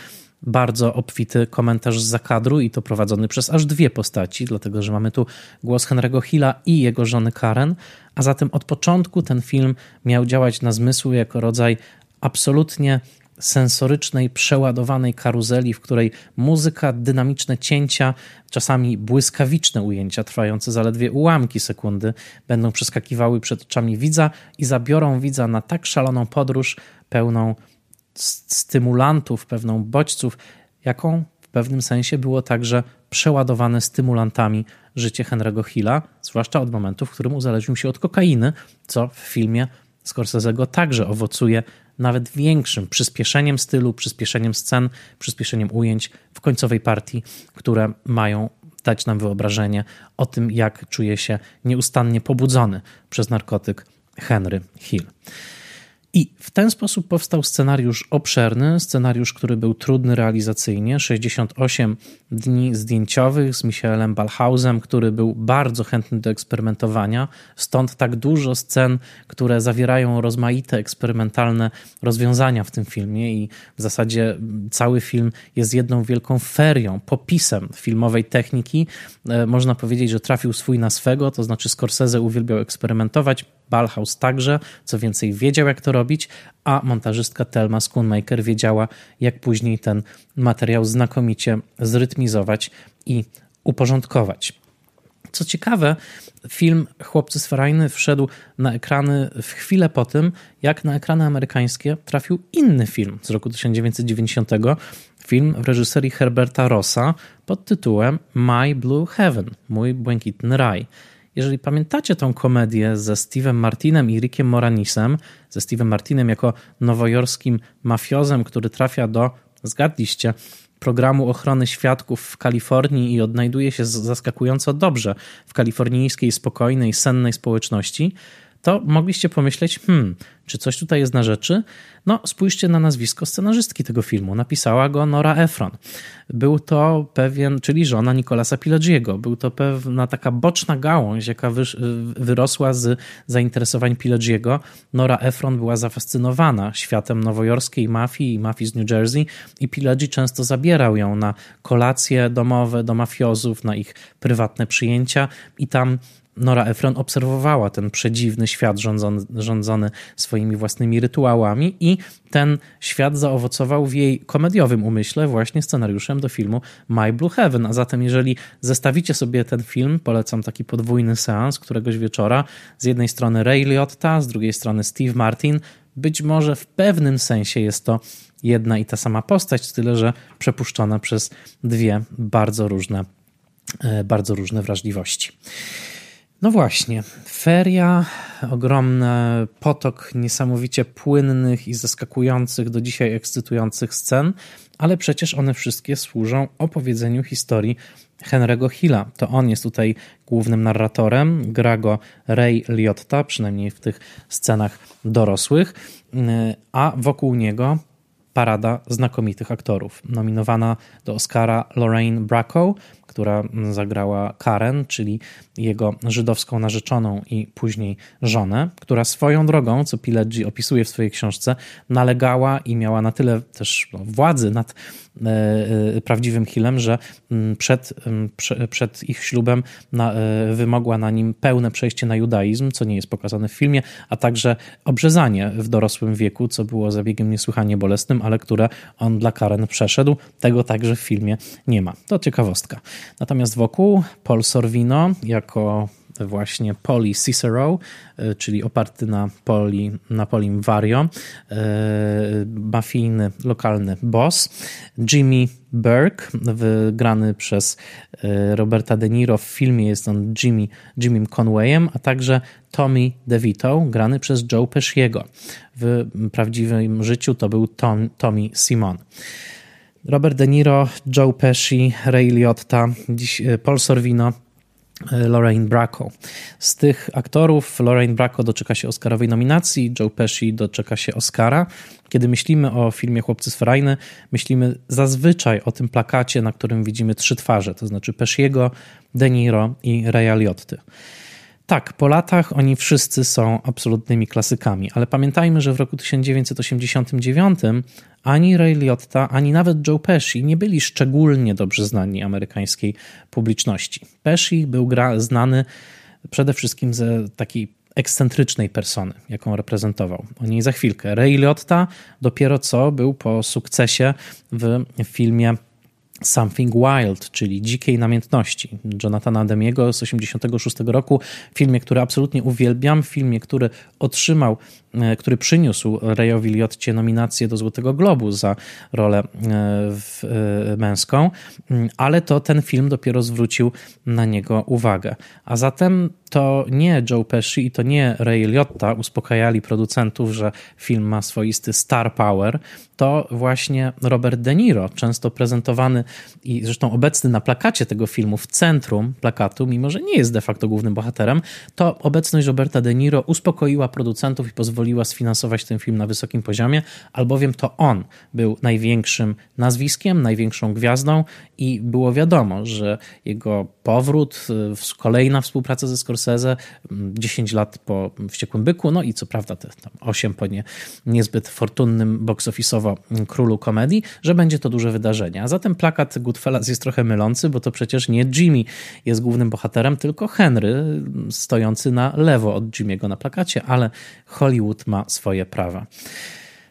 Bardzo obfity komentarz z zakadru i to prowadzony przez aż dwie postaci, dlatego że mamy tu głos Henry'ego Hilla i jego żony Karen, a zatem od początku ten film miał działać na zmysły jako rodzaj absolutnie sensorycznej, przeładowanej karuzeli, w której muzyka, dynamiczne cięcia, czasami błyskawiczne ujęcia, trwające zaledwie ułamki sekundy, będą przeskakiwały przed oczami widza i zabiorą widza na tak szaloną podróż, pełną stymulantów, pewną bodźców, jaką w pewnym sensie było także przeładowane stymulantami życie Henry'ego Hilla, zwłaszcza od momentu, w którym uzależnił się od kokainy, co w filmie Scorsese'ego także owocuje nawet większym przyspieszeniem stylu, przyspieszeniem scen, przyspieszeniem ujęć w końcowej partii, które mają dać nam wyobrażenie o tym, jak czuje się nieustannie pobudzony przez narkotyk Henry Hill. I w ten sposób powstał scenariusz obszerny, scenariusz, który był trudny realizacyjnie, 68 dni zdjęciowych z Michaelem Balhausem, który był bardzo chętny do eksperymentowania, stąd tak dużo scen, które zawierają rozmaite eksperymentalne rozwiązania w tym filmie. I w zasadzie cały film jest jedną wielką ferią, popisem filmowej techniki. E, można powiedzieć, że trafił swój na swego, to znaczy Scorsese uwielbiał eksperymentować, Balhaus także, co więcej wiedział jak to robić, a montażystka Telma Schoonmaker wiedziała jak później ten materiał znakomicie zrytmizować i uporządkować. Co ciekawe, film Chłopcy z Ferajny wszedł na ekrany w chwilę po tym, jak na ekrany amerykańskie trafił inny film z roku 1990, film w reżyserii Herberta Rossa pod tytułem My Blue Heaven, Mój Błękitny Raj. Jeżeli pamiętacie tą komedię ze Steve'em Martinem i Rickiem Moranisem, ze Steve'em Martinem jako nowojorskim mafiozem, który trafia do, zgadliście, programu ochrony świadków w Kalifornii i odnajduje się zaskakująco dobrze w kalifornijskiej, spokojnej, sennej społeczności, to mogliście pomyśleć, hmm, czy coś tutaj jest na rzeczy? No, spójrzcie na nazwisko scenarzystki tego filmu. Napisała go Nora Ephron. Był to pewien, czyli żona Nicolasa Pileggiego. Był to pewna taka boczna gałąź, jaka wyrosła z zainteresowań Pileggiego. Nora Ephron była zafascynowana światem nowojorskiej mafii i mafii z New Jersey i Pileggi często zabierał ją na kolacje domowe do mafiozów, na ich prywatne przyjęcia i tam Nora Ephron obserwowała ten przedziwny świat rządzony, rządzony swoimi własnymi rytuałami i ten świat zaowocował w jej komediowym umyśle właśnie scenariuszem do filmu My Blue Heaven. A zatem jeżeli zestawicie sobie ten film, polecam taki podwójny seans któregoś wieczora, z jednej strony Ray Liotta, z drugiej strony Steve Martin, być może w pewnym sensie jest to jedna i ta sama postać, tyle że przepuszczona przez dwie bardzo różne, e, bardzo różne wrażliwości. No właśnie, feria, ogromny potok niesamowicie płynnych i zaskakujących do dzisiaj ekscytujących scen, ale przecież one wszystkie służą opowiedzeniu historii Henry'ego Hilla. To on jest tutaj głównym narratorem, gra go Ray Liotta, przynajmniej w tych scenach dorosłych, a wokół niego parada znakomitych aktorów. Nominowana do Oscara Lorraine Bracco, która zagrała Karen, czyli jego żydowską narzeczoną i później żonę, która swoją drogą, co Pileggi opisuje w swojej książce, nalegała i miała na tyle też no, władzy nad e, e, prawdziwym Hillem, że przed, przed ich ślubem na, e, wymogła na nim pełne przejście na judaizm, co nie jest pokazane w filmie, a także obrzezanie w dorosłym wieku, co było zabiegiem niesłychanie bolesnym, ale które on dla Karen przeszedł. Tego także w filmie nie ma. To ciekawostka. Natomiast wokół Paul Sorvino jako właśnie Poli Cicero, e, czyli oparty na, Poli, na Polim Vario, e, mafijny, lokalny boss, Jimmy Burke, wygrany przez e, Roberta De Niro w filmie jest on Jimmy, Jimmym Conwayem, a także Tommy DeVito, grany przez Joe Pesciego. W prawdziwym życiu to był Tom, Tommy Simon. Robert De Niro, Joe Pesci, Ray Liotta, e, Paul Sorvino, e, Lorraine Bracco. Z tych aktorów Lorraine Bracco doczeka się Oscarowej nominacji, Joe Pesci doczeka się Oscara. Kiedy myślimy o filmie Chłopcy z Ferajny, myślimy zazwyczaj o tym plakacie, na którym widzimy trzy twarze, to znaczy Pesciego, De Niro i Raya Liotty. Tak, po latach oni wszyscy są absolutnymi klasykami, ale pamiętajmy, że w roku 1989 ani Ray Liotta, ani nawet Joe Pesci nie byli szczególnie dobrze znani amerykańskiej publiczności. Pesci był gra, znany przede wszystkim ze takiej ekscentrycznej persony, jaką reprezentował. O niej za chwilkę. Ray Liotta dopiero co był po sukcesie w filmie Something Wild, czyli Dzikiej Namiętności Jonathana Demiego z 1986 roku. Filmie, który absolutnie uwielbiam, filmie, który otrzymał, który przyniósł Rayowi Liotcie nominację do Złotego Globu za rolę e, w, e, męską, mm, ale to ten film dopiero zwrócił na niego uwagę. A zatem to nie Joe Pesci i to nie Ray Liotta uspokajali producentów, że film ma swoisty star power, to właśnie Robert De Niro, często prezentowany i zresztą obecny na plakacie tego filmu w centrum plakatu, mimo że nie jest de facto głównym bohaterem, to obecność Roberta De Niro uspokoiła producentów i pozwoliła sfinansować ten film na wysokim poziomie, albowiem to on był największym nazwiskiem, największą gwiazdą i było wiadomo, że jego powrót, y, kolejna współpraca ze Scorsese, 10 lat po Wściekłym Byku, no i co prawda te tam 8 po nie, niezbyt fortunnym box office'owo królu komedii, że będzie to duże wydarzenie. A zatem plakat Goodfellas jest trochę mylący, bo to przecież nie Jimmy jest głównym bohaterem, tylko Henry stojący na lewo od Jimmy'ego na plakacie, ale Hollywood ma swoje prawa.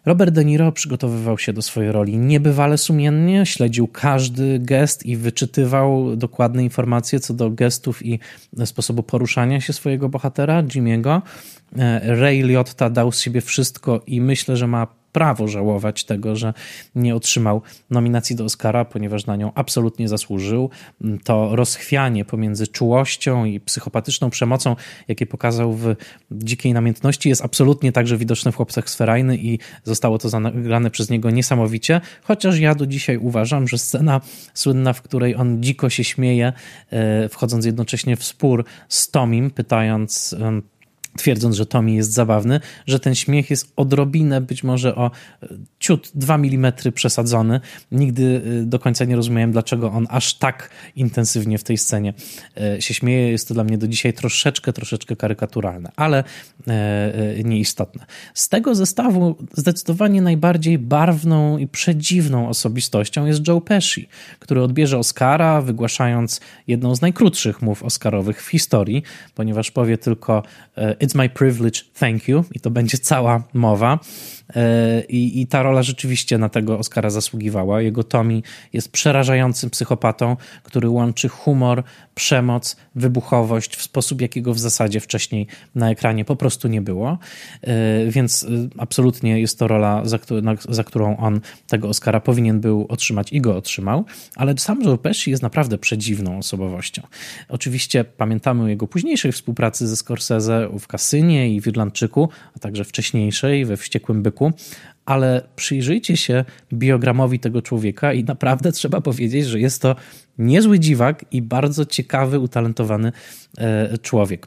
Robert De Niro przygotowywał się do swojej roli niebywale sumiennie, śledził każdy gest i wyczytywał dokładne informacje co do gestów i sposobu poruszania się swojego bohatera, Jimiego. E, Ray Liotta dał z siebie wszystko i myślę, że ma prawo żałować tego, że nie otrzymał nominacji do Oscara, ponieważ na nią absolutnie zasłużył. To rozchwianie pomiędzy czułością i psychopatyczną przemocą, jakie pokazał w Dzikiej Namiętności, jest absolutnie także widoczne w Chłopcach Sferajny i zostało to zagrane przez niego niesamowicie, chociaż ja do dzisiaj uważam, że scena słynna, w której on dziko się śmieje, e, wchodząc jednocześnie w spór z Tomim, pytając twierdząc, że Tommy jest zabawny, że ten śmiech jest odrobinę, być może o e, ciut 2 mm przesadzony. Nigdy e, do końca nie rozumiałem, dlaczego on aż tak intensywnie w tej scenie e, się śmieje. Jest to dla mnie do dzisiaj troszeczkę, troszeczkę karykaturalne, ale nieistotne. Z tego zestawu zdecydowanie najbardziej barwną i przedziwną osobistością jest Joe Pesci, który odbierze Oscara, wygłaszając jedną z najkrótszych mów oscarowych w historii, ponieważ powie tylko It's my privilege, thank you. I to będzie cała mowa. E, I, I, ta rola rzeczywiście na tego Oscara zasługiwała. Jego Tommy jest przerażającym psychopatą, który łączy humor, przemoc, wybuchowość w sposób, jakiego w zasadzie wcześniej na ekranie po prostu nie było. E, więc e, absolutnie jest to rola, za, za którą on tego Oscara powinien był otrzymać i go otrzymał. Ale sam Joe Pesci jest naprawdę przedziwną osobowością. Oczywiście pamiętamy o jego późniejszej współpracy ze Scorsese w Kasynie i w Irlandczyku, a także wcześniejszej we Wściekłym Byku ale przyjrzyjcie się biogramowi tego człowieka i naprawdę (laughs) trzeba powiedzieć, że jest to niezły dziwak i bardzo ciekawy, utalentowany e, człowiek.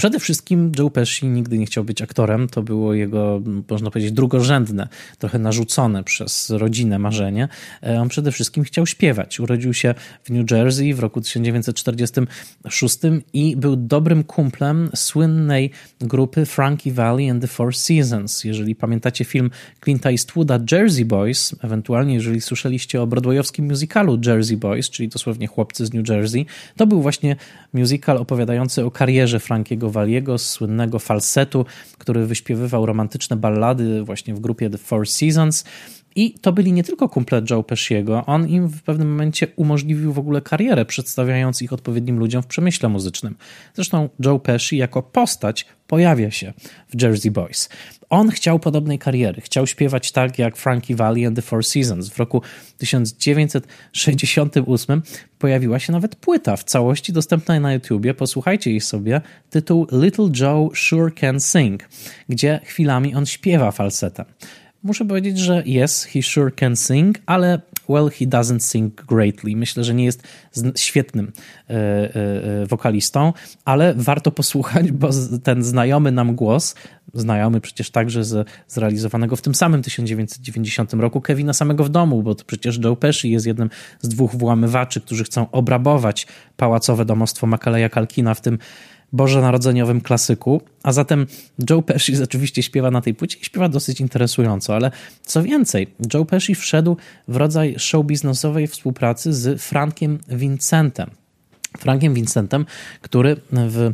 Przede wszystkim Joe Pesci nigdy nie chciał być aktorem. To było jego, można powiedzieć, drugorzędne, trochę narzucone przez rodzinę marzenie. E, on przede wszystkim chciał śpiewać. Urodził się w New Jersey w roku 1946 i był dobrym kumplem słynnej grupy Frankie Valley and the Four Seasons. Jeżeli pamiętacie film Clint'a Eastwooda Jersey Boys, ewentualnie jeżeli słyszeliście o broadwayowskim musicalu Jersey Boys, czyli dosłownie chłopcy z New Jersey, to był właśnie musical opowiadający o karierze Frankiego Valiego, słynnego falsetu, który wyśpiewywał romantyczne ballady właśnie w grupie The Four Seasons. I to byli nie tylko kumple Joe Pesciego, on im w pewnym momencie umożliwił w ogóle karierę, przedstawiając ich odpowiednim ludziom w przemyśle muzycznym. Zresztą Joe Pesci jako postać pojawia się w Jersey Boys. On chciał podobnej kariery, chciał śpiewać tak jak Frankie Valli and the Four Seasons. W roku 1968 pojawiła się nawet płyta w całości dostępna na YouTubie. Posłuchajcie jej sobie. Tytuł Little Joe Sure Can Sing, gdzie chwilami on śpiewa falsetem. Muszę powiedzieć, że yes, he sure can sing, ale well, he doesn't sing greatly. Myślę, że nie jest świetnym e, e, e, wokalistą, ale warto posłuchać, bo ten znajomy nam głos, znajomy przecież także z zrealizowanego w tym samym 1990 roku Kevina samego w domu, bo to przecież Joe Pesci jest jednym z dwóch włamywaczy, którzy chcą obrabować pałacowe domostwo Makaleja Kalkina w tym bożonarodzeniowym klasyku, a zatem Joe Pesci (laughs) oczywiście śpiewa na tej płycie i śpiewa dosyć interesująco, ale co więcej, Joe Pesci wszedł w rodzaj show biznesowej współpracy z Frankiem Vincentem. Frankiem Vincentem, który w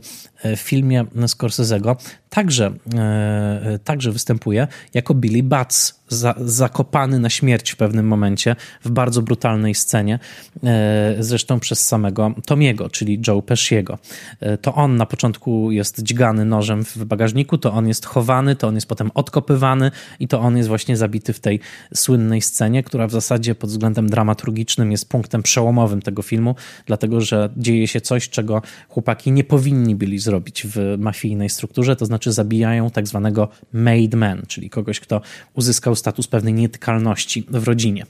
filmie Scorsese'ego także, e, także występuje jako Billy Butts, za, zakopany na śmierć w pewnym momencie w bardzo brutalnej scenie, e, zresztą przez samego Tomiego, czyli Joe Pesciego. E, to on na początku jest dźgany nożem w bagażniku, to on jest chowany, to on jest potem odkopywany i to on jest właśnie zabity w tej słynnej scenie, która w zasadzie pod względem dramaturgicznym jest punktem przełomowym tego filmu, dlatego że dzieje się coś, czego chłopaki nie powinni byli zrobić w mafijnej strukturze, to znaczy zabijają tak zwanego made man, czyli kogoś, kto uzyskał status pewnej nietykalności w rodzinie.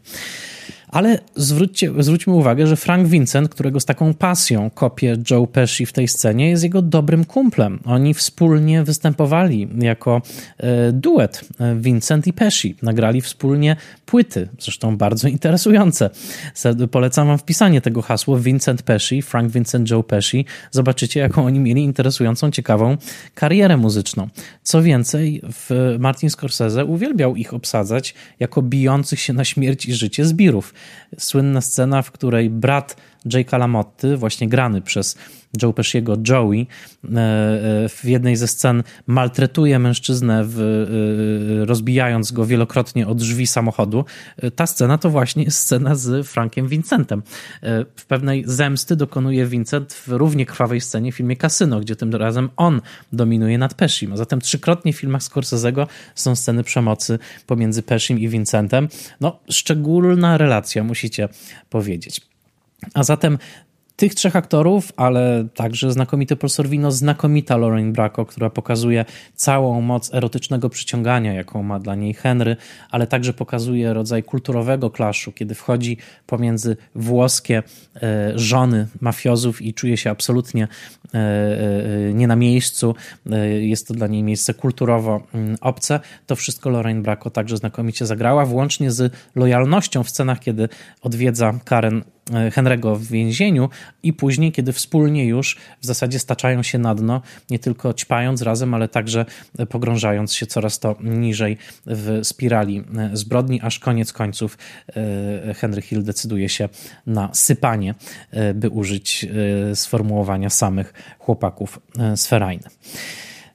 Ale zwróćcie, zwróćmy uwagę, że Frank Vincent, którego z taką pasją kopie Joe Pesci w tej scenie, jest jego dobrym kumplem. Oni wspólnie występowali jako e, duet e, Vincent i Pesci. Nagrali wspólnie płyty, zresztą bardzo interesujące. Polecam wam wpisanie tego hasła Vincent Pesci, Frank Vincent Joe Pesci. Zobaczycie, jaką oni mieli interesującą, ciekawą karierę muzyczną. Co więcej, Martin Scorsese uwielbiał ich obsadzać jako bijących się na śmierć i życie zbirów. Słynna scena, w której brat Jake'a LaMotty, właśnie grany przez Joe Pesciego Joey e, e, w jednej ze scen maltretuje mężczyznę, w, e, rozbijając go wielokrotnie od drzwi samochodu. Ta scena to właśnie jest (laughs) scena z Frankiem Vincentem. W pewnej zemsty dokonuje Vincent w równie krwawej scenie w filmie Casino, gdzie tym razem on dominuje nad Pescim. A zatem trzykrotnie w filmach Scorsese'ego są sceny przemocy pomiędzy Pescim i Vincentem. No, szczególna relacja, musicie powiedzieć. A zatem tych trzech aktorów, ale także znakomity Paul Sorvino, znakomita Lauren Bracco, która pokazuje całą moc erotycznego przyciągania, jaką ma dla niej Henry, ale także pokazuje rodzaj kulturowego klaszu, kiedy wchodzi pomiędzy włoskie e, żony mafiozów i czuje się absolutnie e, e, nie na miejscu. Jest to dla niej miejsce kulturowo mm, obce. To wszystko Lorraine Bracco także znakomicie zagrała, włącznie z lojalnością w scenach, kiedy odwiedza Karen Henry'ego w więzieniu i później, kiedy wspólnie już w zasadzie staczają się na dno, nie tylko ćpając razem, ale także pogrążając się coraz to niżej w spirali e, zbrodni, aż koniec końców e, Henry Hill decyduje się na sypanie, by użyć sformułowania samych chłopaków z Ferajny.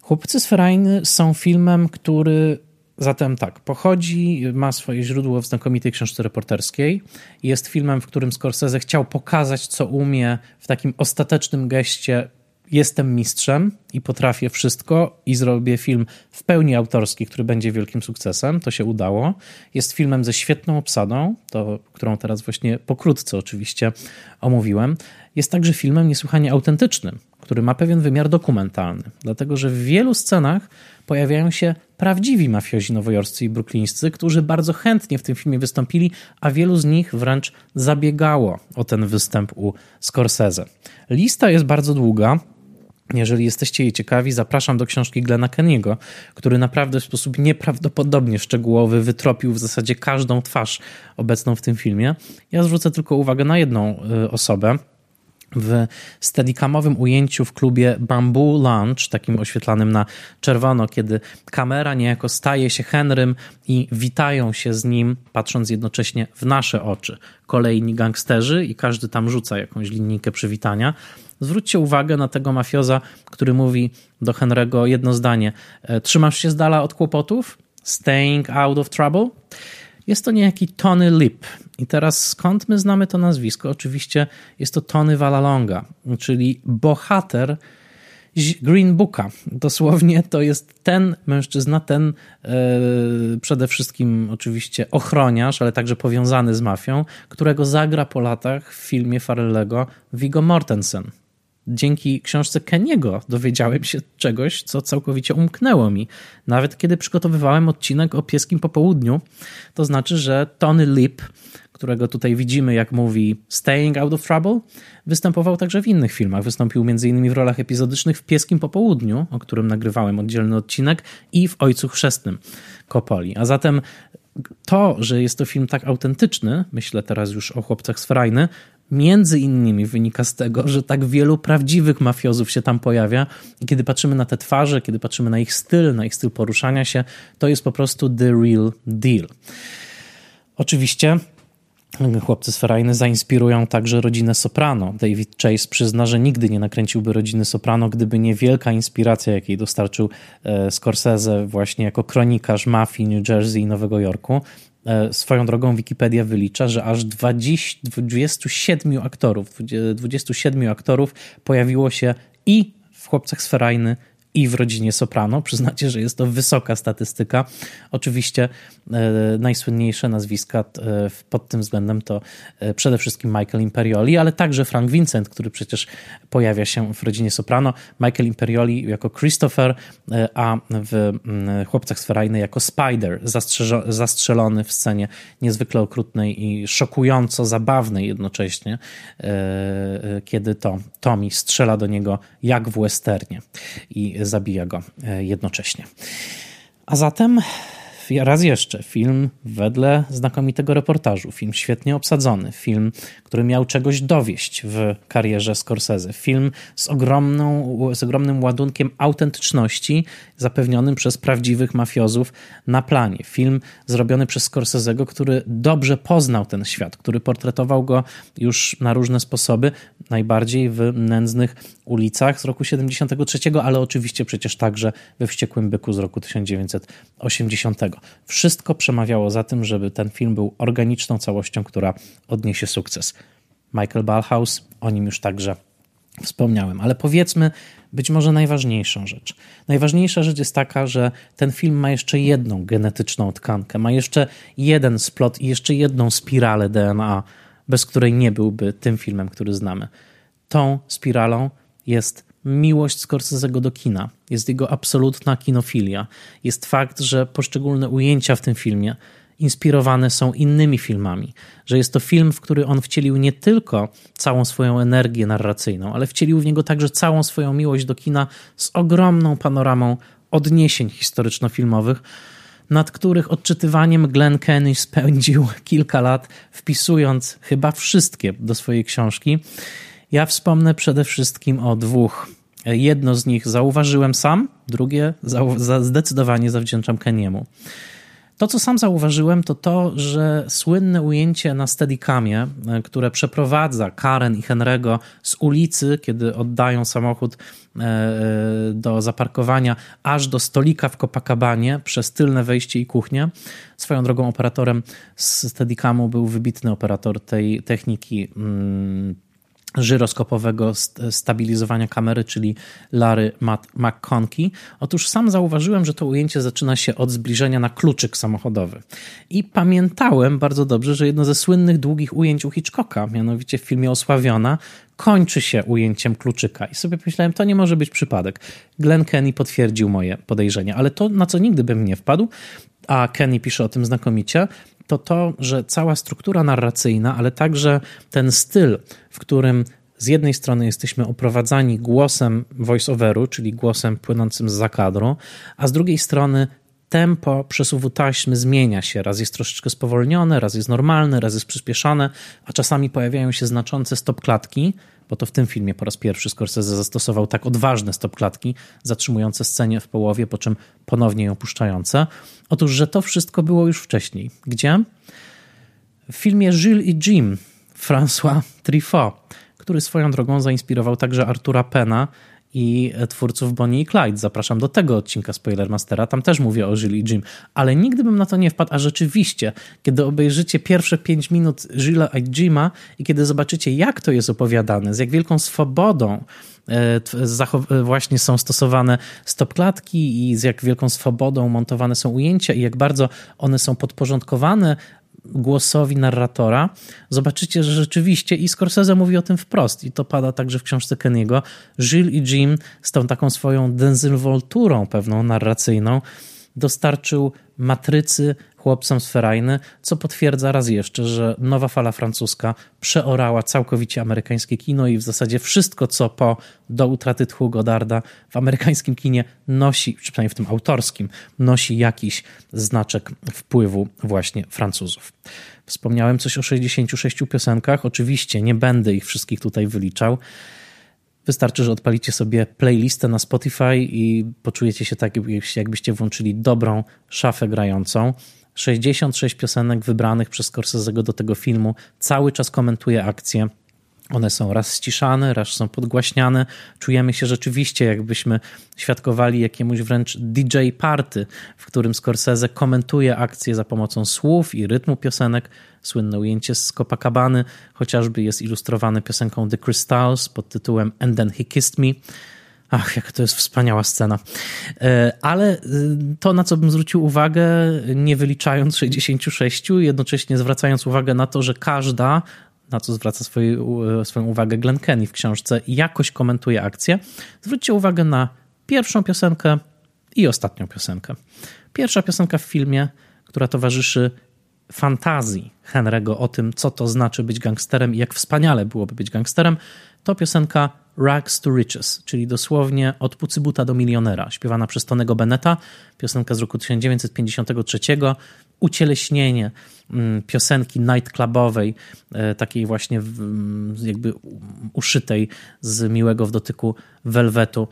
Chłopcy z Ferajny są filmem, który Zatem tak, pochodzi, ma swoje źródło w znakomitej książce reporterskiej. Jest filmem, w którym Scorsese chciał pokazać, co umie w takim ostatecznym geście. Jestem mistrzem i potrafię wszystko, i zrobię film w pełni autorski, który będzie wielkim sukcesem. To się udało. Jest filmem ze świetną obsadą, to, którą teraz właśnie pokrótce oczywiście omówiłem. Jest także filmem niesłychanie autentycznym, który ma pewien wymiar dokumentalny, dlatego że w wielu scenach pojawiają się prawdziwi mafiozi nowojorscy i bruklińscy, którzy bardzo chętnie w tym filmie wystąpili, a wielu z nich wręcz zabiegało o ten występ u Scorsese. Lista jest bardzo długa, jeżeli jesteście jej ciekawi, zapraszam do książki Glena Kenny'ego, który naprawdę w sposób nieprawdopodobnie szczegółowy wytropił w zasadzie każdą twarz obecną w tym filmie. Ja zwrócę tylko uwagę na jedną y, osobę, w steadicamowym ujęciu w klubie Bamboo Lounge, takim oświetlanym na czerwono, kiedy kamera niejako staje się Henrym i witają się z nim, patrząc jednocześnie w nasze oczy. Kolejni gangsterzy i każdy tam rzuca jakąś linijkę przywitania. Zwróćcie uwagę na tego mafioza, który mówi do Henry'ego jedno zdanie: e, Trzymasz się z dala od kłopotów? Staying out of trouble? Jest to niejaki Tony Lip. I teraz skąd my znamy to nazwisko? Oczywiście jest to Tony Valalonga, czyli bohater Green Booka. Dosłownie to jest ten mężczyzna, ten e, przede wszystkim oczywiście ochroniarz, ale także powiązany z mafią, którego zagra po latach w filmie Farellego Viggo Mortensen dzięki książce Keniego dowiedziałem się czegoś, co całkowicie umknęło mi. Nawet kiedy przygotowywałem odcinek o pieskim popołudniu, to znaczy, że Tony Lip, którego tutaj widzimy, jak mówi Staying Out of Trouble, występował także w innych filmach. Wystąpił m.in. w rolach epizodycznych w Pieskim Popołudniu, o którym nagrywałem oddzielny odcinek, i w Ojcu Chrzestnym Kopoli. A zatem to, że jest to film tak autentyczny, myślę teraz już o chłopcach z Frajny, między innymi wynika z tego, że tak wielu prawdziwych mafiozów się tam pojawia i kiedy patrzymy na te twarze, kiedy patrzymy na ich styl, na ich styl poruszania się, to jest po prostu the real deal. Oczywiście chłopcy z Ferajny zainspirują także rodzinę Soprano. David Chase przyzna, że nigdy nie nakręciłby rodziny Soprano, gdyby nie wielka inspiracja, jakiej dostarczył e, Scorsese właśnie jako kronikarz mafii New Jersey i Nowego Jorku. E, swoją drogą Wikipedia wylicza, że aż 20, 27 aktorów, 27 aktorów pojawiło się i w Chłopcach z Ferajny, i w rodzinie Soprano. Przyznacie, że jest to wysoka statystyka. Oczywiście e, najsłynniejsze nazwiska e, pod tym względem to e, przede wszystkim Michael Imperioli, ale także Frank Vincent, który przecież pojawia się w rodzinie Soprano. Michael Imperioli jako Christopher, a w Chłopcach z jako Spider, zastrzelony w scenie niezwykle okrutnej i szokująco zabawnej jednocześnie, kiedy to Tommy strzela do niego jak w westernie i zabija go e, jednocześnie. A zatem raz jeszcze, film wedle znakomitego reportażu, film świetnie obsadzony, film, który miał czegoś dowieść w karierze Scorsese, film z, ogromną, z ogromnym ładunkiem autentyczności zapewnionym przez prawdziwych mafiozów na planie. Film zrobiony przez Scorsese'ego, który dobrze poznał ten świat, który portretował go już na różne sposoby, najbardziej w nędznych ulicach z roku 73, ale oczywiście przecież także we Wściekłym Byku z roku 1980. Wszystko przemawiało za tym, żeby ten film był organiczną całością, która odniesie sukces. Michael Ballhaus, o nim już także wspomniałem, ale powiedzmy być może najważniejszą rzecz. Najważniejsza rzecz jest taka, że ten film ma jeszcze jedną genetyczną tkankę, ma jeszcze jeden splot i jeszcze jedną spiralę DNA, bez której nie byłby tym filmem, który znamy. Tą spiralą jest miłość Scorsese'ego do kina, jest jego absolutna kinofilia. Jest fakt, że poszczególne ujęcia w tym filmie inspirowane są innymi filmami, że jest to film, w który on wcielił nie tylko całą swoją energię narracyjną, ale wcielił w niego także całą swoją miłość do kina z ogromną panoramą odniesień historyczno-filmowych, nad których odczytywaniem Glenn Kenny spędził (laughs) kilka lat, wpisując chyba wszystkie do swojej książki. Ja wspomnę przede wszystkim o dwóch. Jedno z nich zauważyłem sam, drugie zdecydowanie zawdzięczam Keniemu. To, co sam zauważyłem, to to, że słynne ujęcie na Steadicamie, e, które przeprowadza Karen i Henry'ego z ulicy, kiedy oddają samochód e, e, do zaparkowania, aż do stolika w Copacabanie przez tylne wejście i kuchnię. Swoją drogą operatorem z Steadicamu był wybitny operator tej techniki mm, żyroskopowego stabilizowania kamery, czyli Larry McConkie. Otóż sam zauważyłem, że to ujęcie zaczyna się od zbliżenia na kluczyk samochodowy. I pamiętałem bardzo dobrze, że jedno ze słynnych długich ujęć u Hitchcocka, mianowicie w filmie Osławiona, kończy się ujęciem kluczyka. I sobie pomyślałem, to nie może być przypadek. Glenn Kenny potwierdził moje podejrzenia, ale to, na co nigdy bym nie wpadł, a Kenny pisze o tym znakomicie, to to, że cała struktura narracyjna, ale także ten styl, w którym z jednej strony jesteśmy oprowadzani głosem voice-overu, czyli głosem płynącym z zakadru, a z drugiej strony tempo przesuwu taśmy zmienia się. Raz jest troszeczkę spowolnione, raz jest normalne, raz jest przyspieszane, a czasami pojawiają się znaczące stopklatki, bo to w tym filmie po raz pierwszy Scorsese zastosował tak odważne stopklatki, zatrzymujące scenę w połowie, po czym ponownie ją puszczające. Otóż, że to wszystko było już wcześniej. Gdzie? W filmie Gilles i Jim François Truffaut, który swoją drogą zainspirował także Artura Pena i twórców Bonnie i Clyde. Zapraszam do tego odcinka Spoilermastera, tam też mówię o Jill i Jim, ale nigdy bym na to nie wpadł, a rzeczywiście, kiedy obejrzycie pierwsze 5 minut Jilla i Jima i kiedy zobaczycie, jak to jest opowiadane, z jak wielką swobodą e, właśnie są stosowane stopklatki i z jak wielką swobodą montowane są ujęcia i jak bardzo one są podporządkowane głosowi narratora, zobaczycie, że rzeczywiście i Scorsese mówi o tym wprost i to pada także w książce Kenny'ego. Jill i Jim z tą taką swoją denzylwolturą pewną narracyjną dostarczył matrycy chłopcom z Ferajny, co potwierdza raz jeszcze, że nowa fala francuska przeorała całkowicie amerykańskie kino i w zasadzie wszystko, co po do utraty tchu Godarda w amerykańskim kinie nosi, przynajmniej w tym autorskim, nosi jakiś znaczek wpływu właśnie Francuzów. Wspomniałem coś o 66 piosenkach, oczywiście nie będę ich wszystkich tutaj wyliczał. Wystarczy, że odpalicie sobie playlistę na Spotify i poczujecie się tak, jakbyście włączyli dobrą szafę grającą. 66 piosenek wybranych przez Scorsese'ego do tego filmu cały czas komentuje akcję. One są raz ściszane, raz są podgłaśniane. Czujemy się rzeczywiście, jakbyśmy świadkowali jakiemuś wręcz DJ party, w którym Scorsese komentuje akcję za pomocą słów i rytmu piosenek. Słynne ujęcie z Copacabany chociażby jest ilustrowane piosenką The Crystals pod tytułem And Then He Kissed Me. Ach, jaka to jest wspaniała scena. E, ale e, to, na co bym zwrócił uwagę, nie wyliczając 66, jednocześnie zwracając uwagę na to, że każda, na co zwraca swoje, swoją uwagę Glenn Kenny w książce, jakoś komentuje akcję, zwróćcie uwagę na pierwszą piosenkę i ostatnią piosenkę. Pierwsza piosenka w filmie, która towarzyszy fantazji Henry'ego o tym, co to znaczy być gangsterem i jak wspaniale byłoby być gangsterem, to piosenka Rags to Riches, czyli dosłownie od pucybuta do milionera, śpiewana przez Tonego Beneta, piosenka z roku 1953, ucieleśnienie mm, piosenki nightclubowej, e, takiej właśnie mm, jakby uszytej z miłego w dotyku welwetu,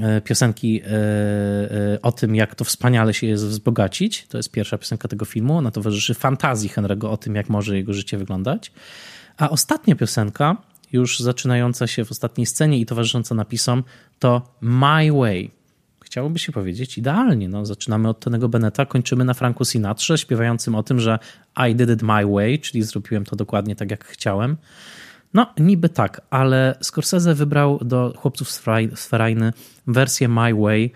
e, piosenki e, o tym, jak to wspaniale się jest wzbogacić. To jest pierwsza piosenka tego filmu. Ona towarzyszy fantazji Henry'ego o tym, jak może jego życie wyglądać. A ostatnia piosenka, już zaczynająca się w ostatniej scenie i towarzysząca napisom, to My Way chciałoby się powiedzieć idealnie. No, zaczynamy od Tonego Beneta, kończymy na Franku Sinatrze, śpiewającym o tym, że I did it my way, czyli zrobiłem to dokładnie tak, jak chciałem. No, niby tak, ale Scorsese wybrał do chłopców z Ferajny wersję My Way,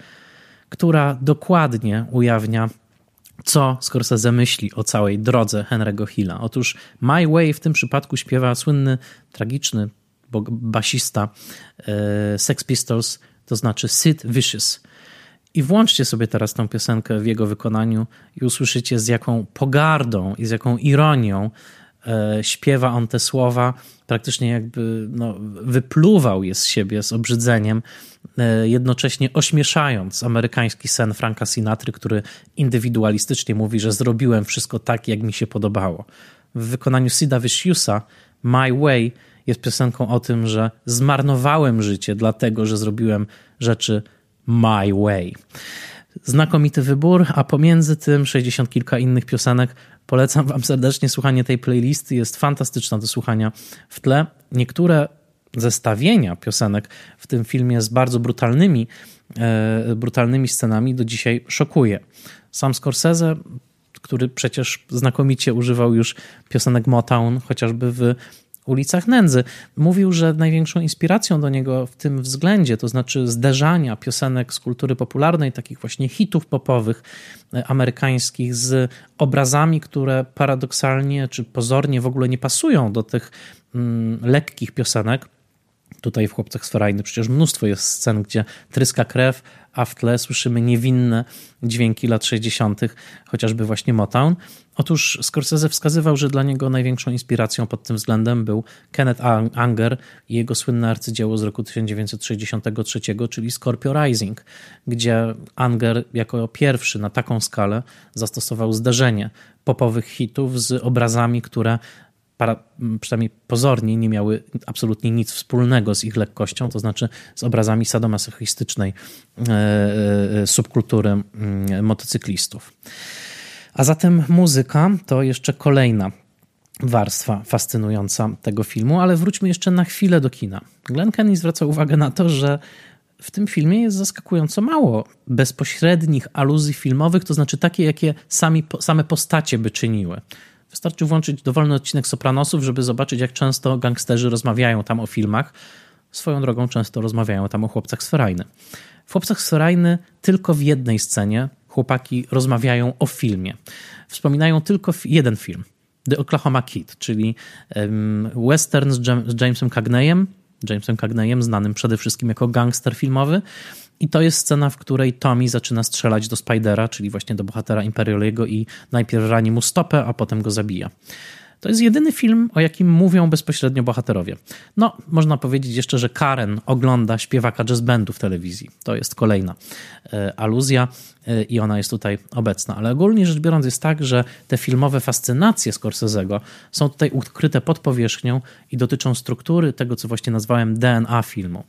która dokładnie ujawnia, co Scorsese myśli o całej drodze Henry'ego Hilla. Otóż My Way w tym przypadku śpiewa słynny, tragiczny basista e, Sex Pistols, to znaczy Sid Vicious. I włączcie sobie teraz tą piosenkę w jego wykonaniu i usłyszycie z jaką pogardą i z jaką ironią śpiewa on te słowa, praktycznie jakby no, wypluwał je z siebie z obrzydzeniem, e, jednocześnie ośmieszając amerykański sen Franka Sinatry, który indywidualistycznie mówi, że zrobiłem wszystko tak, jak mi się podobało. W wykonaniu Sida Viciousa My Way jest piosenką o tym, że zmarnowałem życie dlatego, że zrobiłem rzeczy My Way. Znakomity wybór, a pomiędzy tym 60 kilka innych piosenek. Polecam Wam serdecznie słuchanie tej playlisty. Jest fantastyczna do słuchania w tle. Niektóre zestawienia piosenek w tym filmie z bardzo brutalnymi, e, brutalnymi scenami do dzisiaj szokuje. Sam Scorsese, który przecież znakomicie używał już piosenek Motown, chociażby w ulicach nędzy. Mówił, że największą inspiracją do niego w tym względzie, to znaczy zderzania piosenek z kultury popularnej, takich właśnie hitów popowych e, amerykańskich z obrazami, które paradoksalnie czy pozornie w ogóle nie pasują do tych mm, lekkich piosenek. Tutaj w Chłopcach z przecież mnóstwo jest scen, gdzie tryska krew, a w tle słyszymy niewinne dźwięki lat 60., chociażby właśnie Motown. Otóż Scorsese wskazywał, że dla niego największą inspiracją pod tym względem był Kenneth Anger i jego słynne arcydzieło z roku 1963, czyli Scorpio Rising, gdzie Anger jako pierwszy na taką skalę zastosował zderzenie popowych hitów z obrazami, które para, przynajmniej pozornie nie miały absolutnie nic wspólnego z ich lekkością, to znaczy z obrazami sadomasochistycznej e, e, subkultury mm, motocyklistów. A zatem muzyka to jeszcze kolejna warstwa fascynująca tego filmu, ale wróćmy jeszcze na chwilę do kina. Glenn Kenny zwraca uwagę na to, że w tym filmie jest zaskakująco mało bezpośrednich aluzji filmowych, to znaczy takie, jakie sami, same postacie by czyniły. Wystarczy włączyć dowolny odcinek Sopranosów, żeby zobaczyć, jak często gangsterzy rozmawiają tam o filmach. Swoją drogą często rozmawiają tam o chłopcach z Ferajny. W chłopcach z Ferajny tylko w jednej scenie chłopaki rozmawiają o filmie. Wspominają tylko jeden film. The Oklahoma Kid, czyli western z Jamesem Cagneyem, Jamesem Cagneyem, znanym przede wszystkim jako gangster filmowy, i to jest scena, w której Tommy zaczyna strzelać do Spidera, czyli właśnie do bohatera Imperialiego i najpierw rani mu stopę, a potem go zabija. To jest jedyny film, o jakim mówią bezpośrednio bohaterowie. No, można powiedzieć jeszcze, że Karen ogląda śpiewaka jazz bandu w telewizji. To jest kolejna e, aluzja e, i ona jest tutaj obecna. Ale ogólnie rzecz biorąc jest tak, że te filmowe fascynacje Scorsese'ego są tutaj ukryte pod powierzchnią i dotyczą struktury tego, co właśnie nazwałem DNA filmu.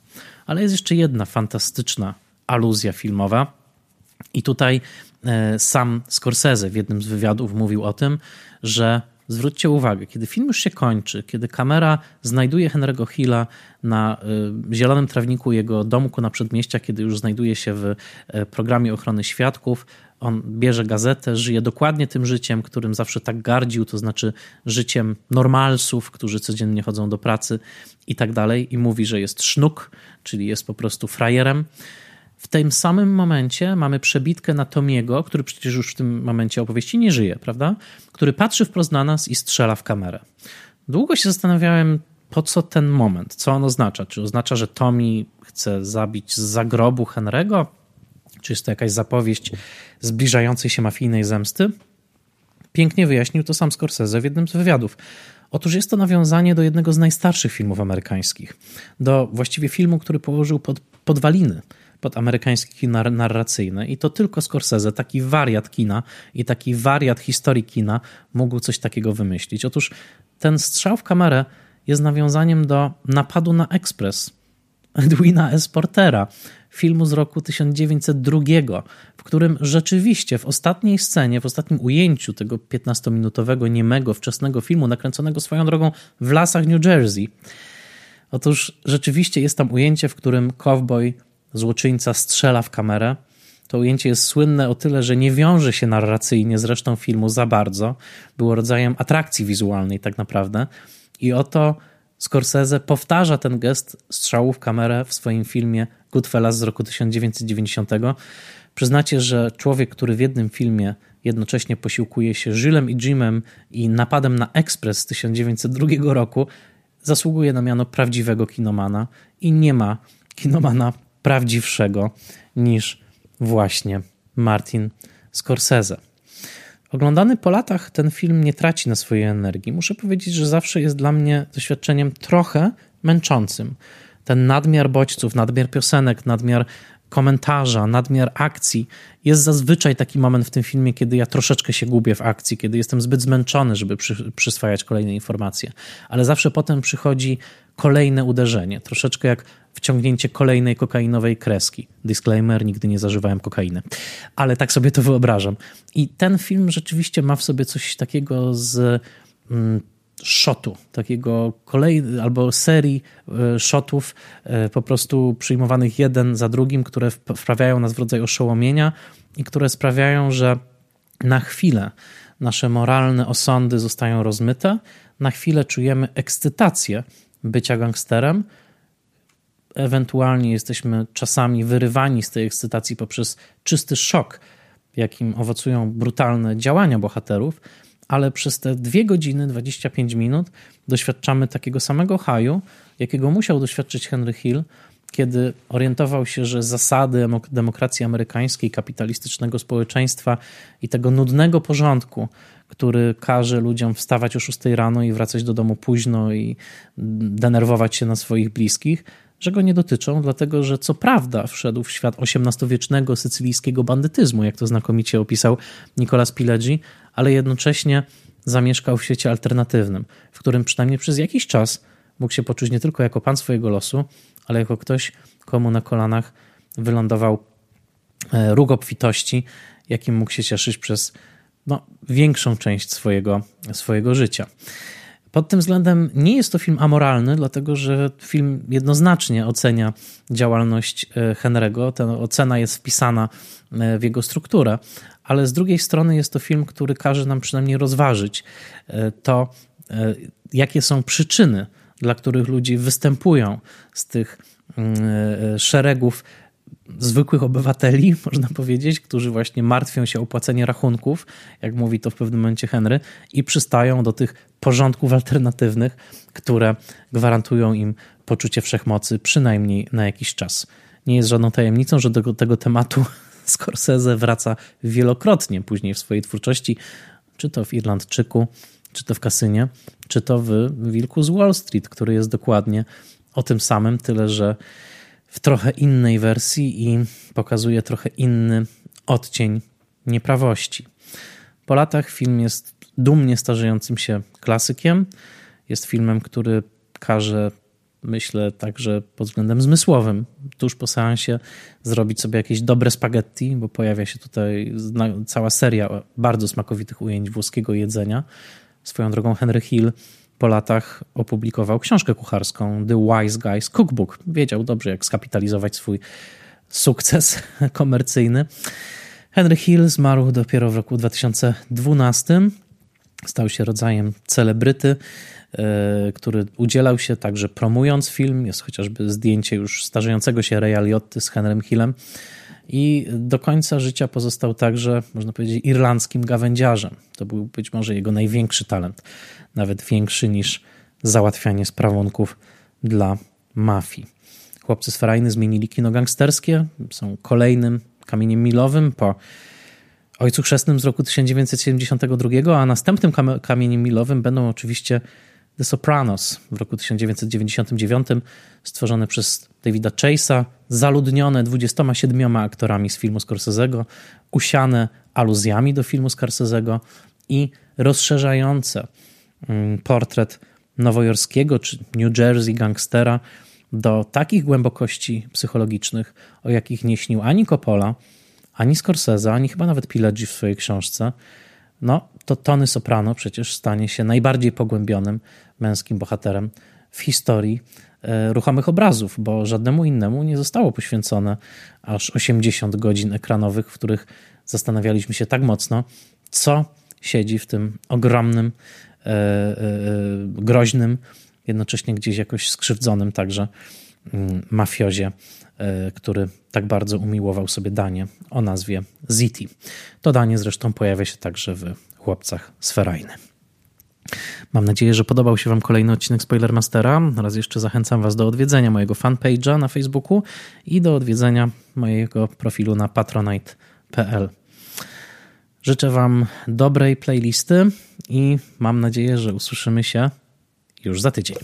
Ale jest jeszcze jedna fantastyczna aluzja filmowa i tutaj e, sam Scorsese w jednym z wywiadów mówił o tym, że zwróćcie uwagę, kiedy film już się kończy, kiedy kamera znajduje Henry'ego Hilla na y, zielonym trawniku jego domku na przedmieścia, kiedy już znajduje się w y, programie ochrony świadków, on bierze gazetę, żyje dokładnie tym życiem, którym zawsze tak gardził, to znaczy życiem normalsów, którzy codziennie chodzą do pracy i tak dalej, i mówi, że jest sznuk, czyli jest po prostu frajerem. W tym samym momencie mamy przebitkę na Tomiego, który przecież już w tym momencie opowieści nie żyje, prawda? Który patrzy wprost na nas i strzela w kamerę. Długo się zastanawiałem, po co ten moment, co on oznacza. Czy oznacza, że Tommy chce zabić z zagrobu Henry'ego? Czy jest to jakaś zapowieść zbliżającej się mafijnej zemsty? Pięknie wyjaśnił to sam Scorsese w jednym z wywiadów. Otóż jest to nawiązanie do jednego z najstarszych filmów amerykańskich, do właściwie filmu, który położył pod podwaliny pod amerykańskie kino. I to tylko Scorsese, taki wariat kina i taki wariat historii kina mógł coś takiego wymyślić. Otóż ten strzał w kamerę jest nawiązaniem do napadu na ekspres Edwina S. Portera, filmu z roku 1902, w którym rzeczywiście w ostatniej scenie, w ostatnim ujęciu tego 15-minutowego, niemego, wczesnego filmu, nakręconego swoją drogą w lasach New Jersey, otóż rzeczywiście jest tam ujęcie, w którym cowboy, złoczyńca strzela w kamerę. To ujęcie jest słynne o tyle, że nie wiąże się narracyjnie z resztą filmu za bardzo. Było rodzajem atrakcji wizualnej tak naprawdę. I oto Scorsese powtarza ten gest strzału w kamerę w swoim filmie Goodfellas z roku 1990. Przyznacie, że człowiek, który w jednym filmie jednocześnie posiłkuje się Żylem i Jimem i napadem na Express z 1902 roku, zasługuje na miano prawdziwego kinomana i nie ma kinomana prawdziwszego niż właśnie Martin Scorsese. Oglądany po latach ten film nie traci na swojej energii. Muszę powiedzieć, że zawsze jest dla mnie doświadczeniem trochę męczącym. Ten nadmiar bodźców, nadmiar piosenek, nadmiar komentarza, nadmiar akcji. Jest zazwyczaj taki moment w tym filmie, kiedy ja troszeczkę się gubię w akcji, kiedy jestem zbyt zmęczony, żeby przy, przyswajać kolejne informacje. Ale zawsze potem przychodzi kolejne uderzenie, troszeczkę jak wciągnięcie kolejnej kokainowej kreski. Disclaimer, nigdy nie zażywałem kokainy. Ale tak sobie to wyobrażam. I ten film rzeczywiście ma w sobie coś takiego z mm, shotu, takiego kolej albo serii e, shotów e, po prostu przyjmowanych jeden za drugim, które wprawiają nas w rodzaj oszołomienia i które sprawiają, że na chwilę nasze moralne osądy zostają rozmyte, na chwilę czujemy ekscytację bycia gangsterem, ewentualnie jesteśmy czasami wyrywani z tej ekscytacji poprzez czysty szok, jakim owocują brutalne działania bohaterów, ale przez te 2 godziny 25 minut doświadczamy takiego samego haju, jakiego musiał doświadczyć Henry Hill, kiedy orientował się, że zasady demokracji amerykańskiej, kapitalistycznego społeczeństwa i tego nudnego porządku, który każe ludziom wstawać o 6 rano i wracać do domu późno i denerwować się na swoich bliskich, że go nie dotyczą, dlatego że co prawda wszedł w świat XVIII-wiecznego sycylijskiego bandytyzmu, jak to znakomicie opisał Nicolas Pileggi, ale jednocześnie zamieszkał w świecie alternatywnym, w którym przynajmniej przez jakiś czas mógł się poczuć nie tylko jako pan swojego losu, ale jako ktoś, komu na kolanach wylądował e, róg obfitości, jakim mógł się cieszyć przez no, większą część swojego, swojego życia. Pod tym względem nie jest to film amoralny, dlatego że film jednoznacznie ocenia działalność e, Henry'ego. Ta ocena jest wpisana e, w jego strukturę, ale z drugiej strony jest to film, który każe nam przynajmniej rozważyć e, to, jakie są przyczyny, dla których ludzie występują z tych mm, szeregów zwykłych obywateli, (laughs) można powiedzieć, którzy właśnie martwią się o płacenie rachunków, jak mówi to w pewnym momencie Henry, i przystają do tych porządków alternatywnych, które gwarantują im poczucie wszechmocy przynajmniej na jakiś czas. Nie jest żadną tajemnicą, że do tego tematu Scorsese wraca wielokrotnie później w swojej twórczości, czy to w Irlandczyku, czy to w Kasynie, czy to w Wilku z Wall Street, który jest dokładnie o tym samym, tyle że w trochę innej wersji i pokazuje trochę inny odcień nieprawości. Po latach film jest dumnie starzejącym się klasykiem. Jest filmem, który każe, myślę, także pod względem zmysłowym, tuż po seansie zrobić sobie jakieś dobre spaghetti, bo pojawia się tutaj cała seria bardzo smakowitych ujęć włoskiego jedzenia. Swoją drogą Henry Hill po latach opublikował książkę kucharską The Wise Guys Cookbook. Wiedział dobrze, jak skapitalizować swój sukces (laughs) komercyjny. Henry Hill zmarł dopiero w roku 2012. Stał się rodzajem celebryty, który udzielał się także promując film. Jest chociażby zdjęcie już starzejącego się Raya Liotti z Henrym Hillem. I do końca życia pozostał także, można powiedzieć, irlandzkim gawędziarzem. To był być może jego największy talent nawet większy niż załatwianie sprawunków dla mafii. Chłopcy z Ferajny zmienili kino gangsterskie, są kolejnym kamieniem milowym po Ojcu Chrzestnym z roku 1972, a następnym kamieniem milowym będą oczywiście The Sopranos w roku 1999, stworzone przez Davida Chase'a, zaludnione 27 aktorami z filmu Scorsese'ego, usiane aluzjami do filmu Scorsese'ego i rozszerzające mm, portret nowojorskiego czy New Jersey gangstera do takich głębokości psychologicznych, o jakich nie śnił ani Coppola, ani Scorsese, ani chyba nawet Pileggi w swojej książce, no to Tony Soprano przecież stanie się najbardziej pogłębionym męskim bohaterem w historii e, ruchomych obrazów, bo żadnemu innemu nie zostało poświęcone aż 80 godzin ekranowych, w których zastanawialiśmy się tak mocno, co siedzi w tym ogromnym, e, e, groźnym, jednocześnie gdzieś jakoś skrzywdzonym także mm, mafiozie, który tak bardzo umiłował sobie danie o nazwie Ziti. To danie zresztą pojawia się także w Chłopcach z Ferajny. Mam nadzieję, że podobał się Wam kolejny odcinek Spoilermastera. Raz jeszcze zachęcam Was do odwiedzenia mojego fanpage'a na Facebooku i do odwiedzenia mojego profilu na patronite.pl. Życzę Wam dobrej playlisty i mam nadzieję, że usłyszymy się już za tydzień.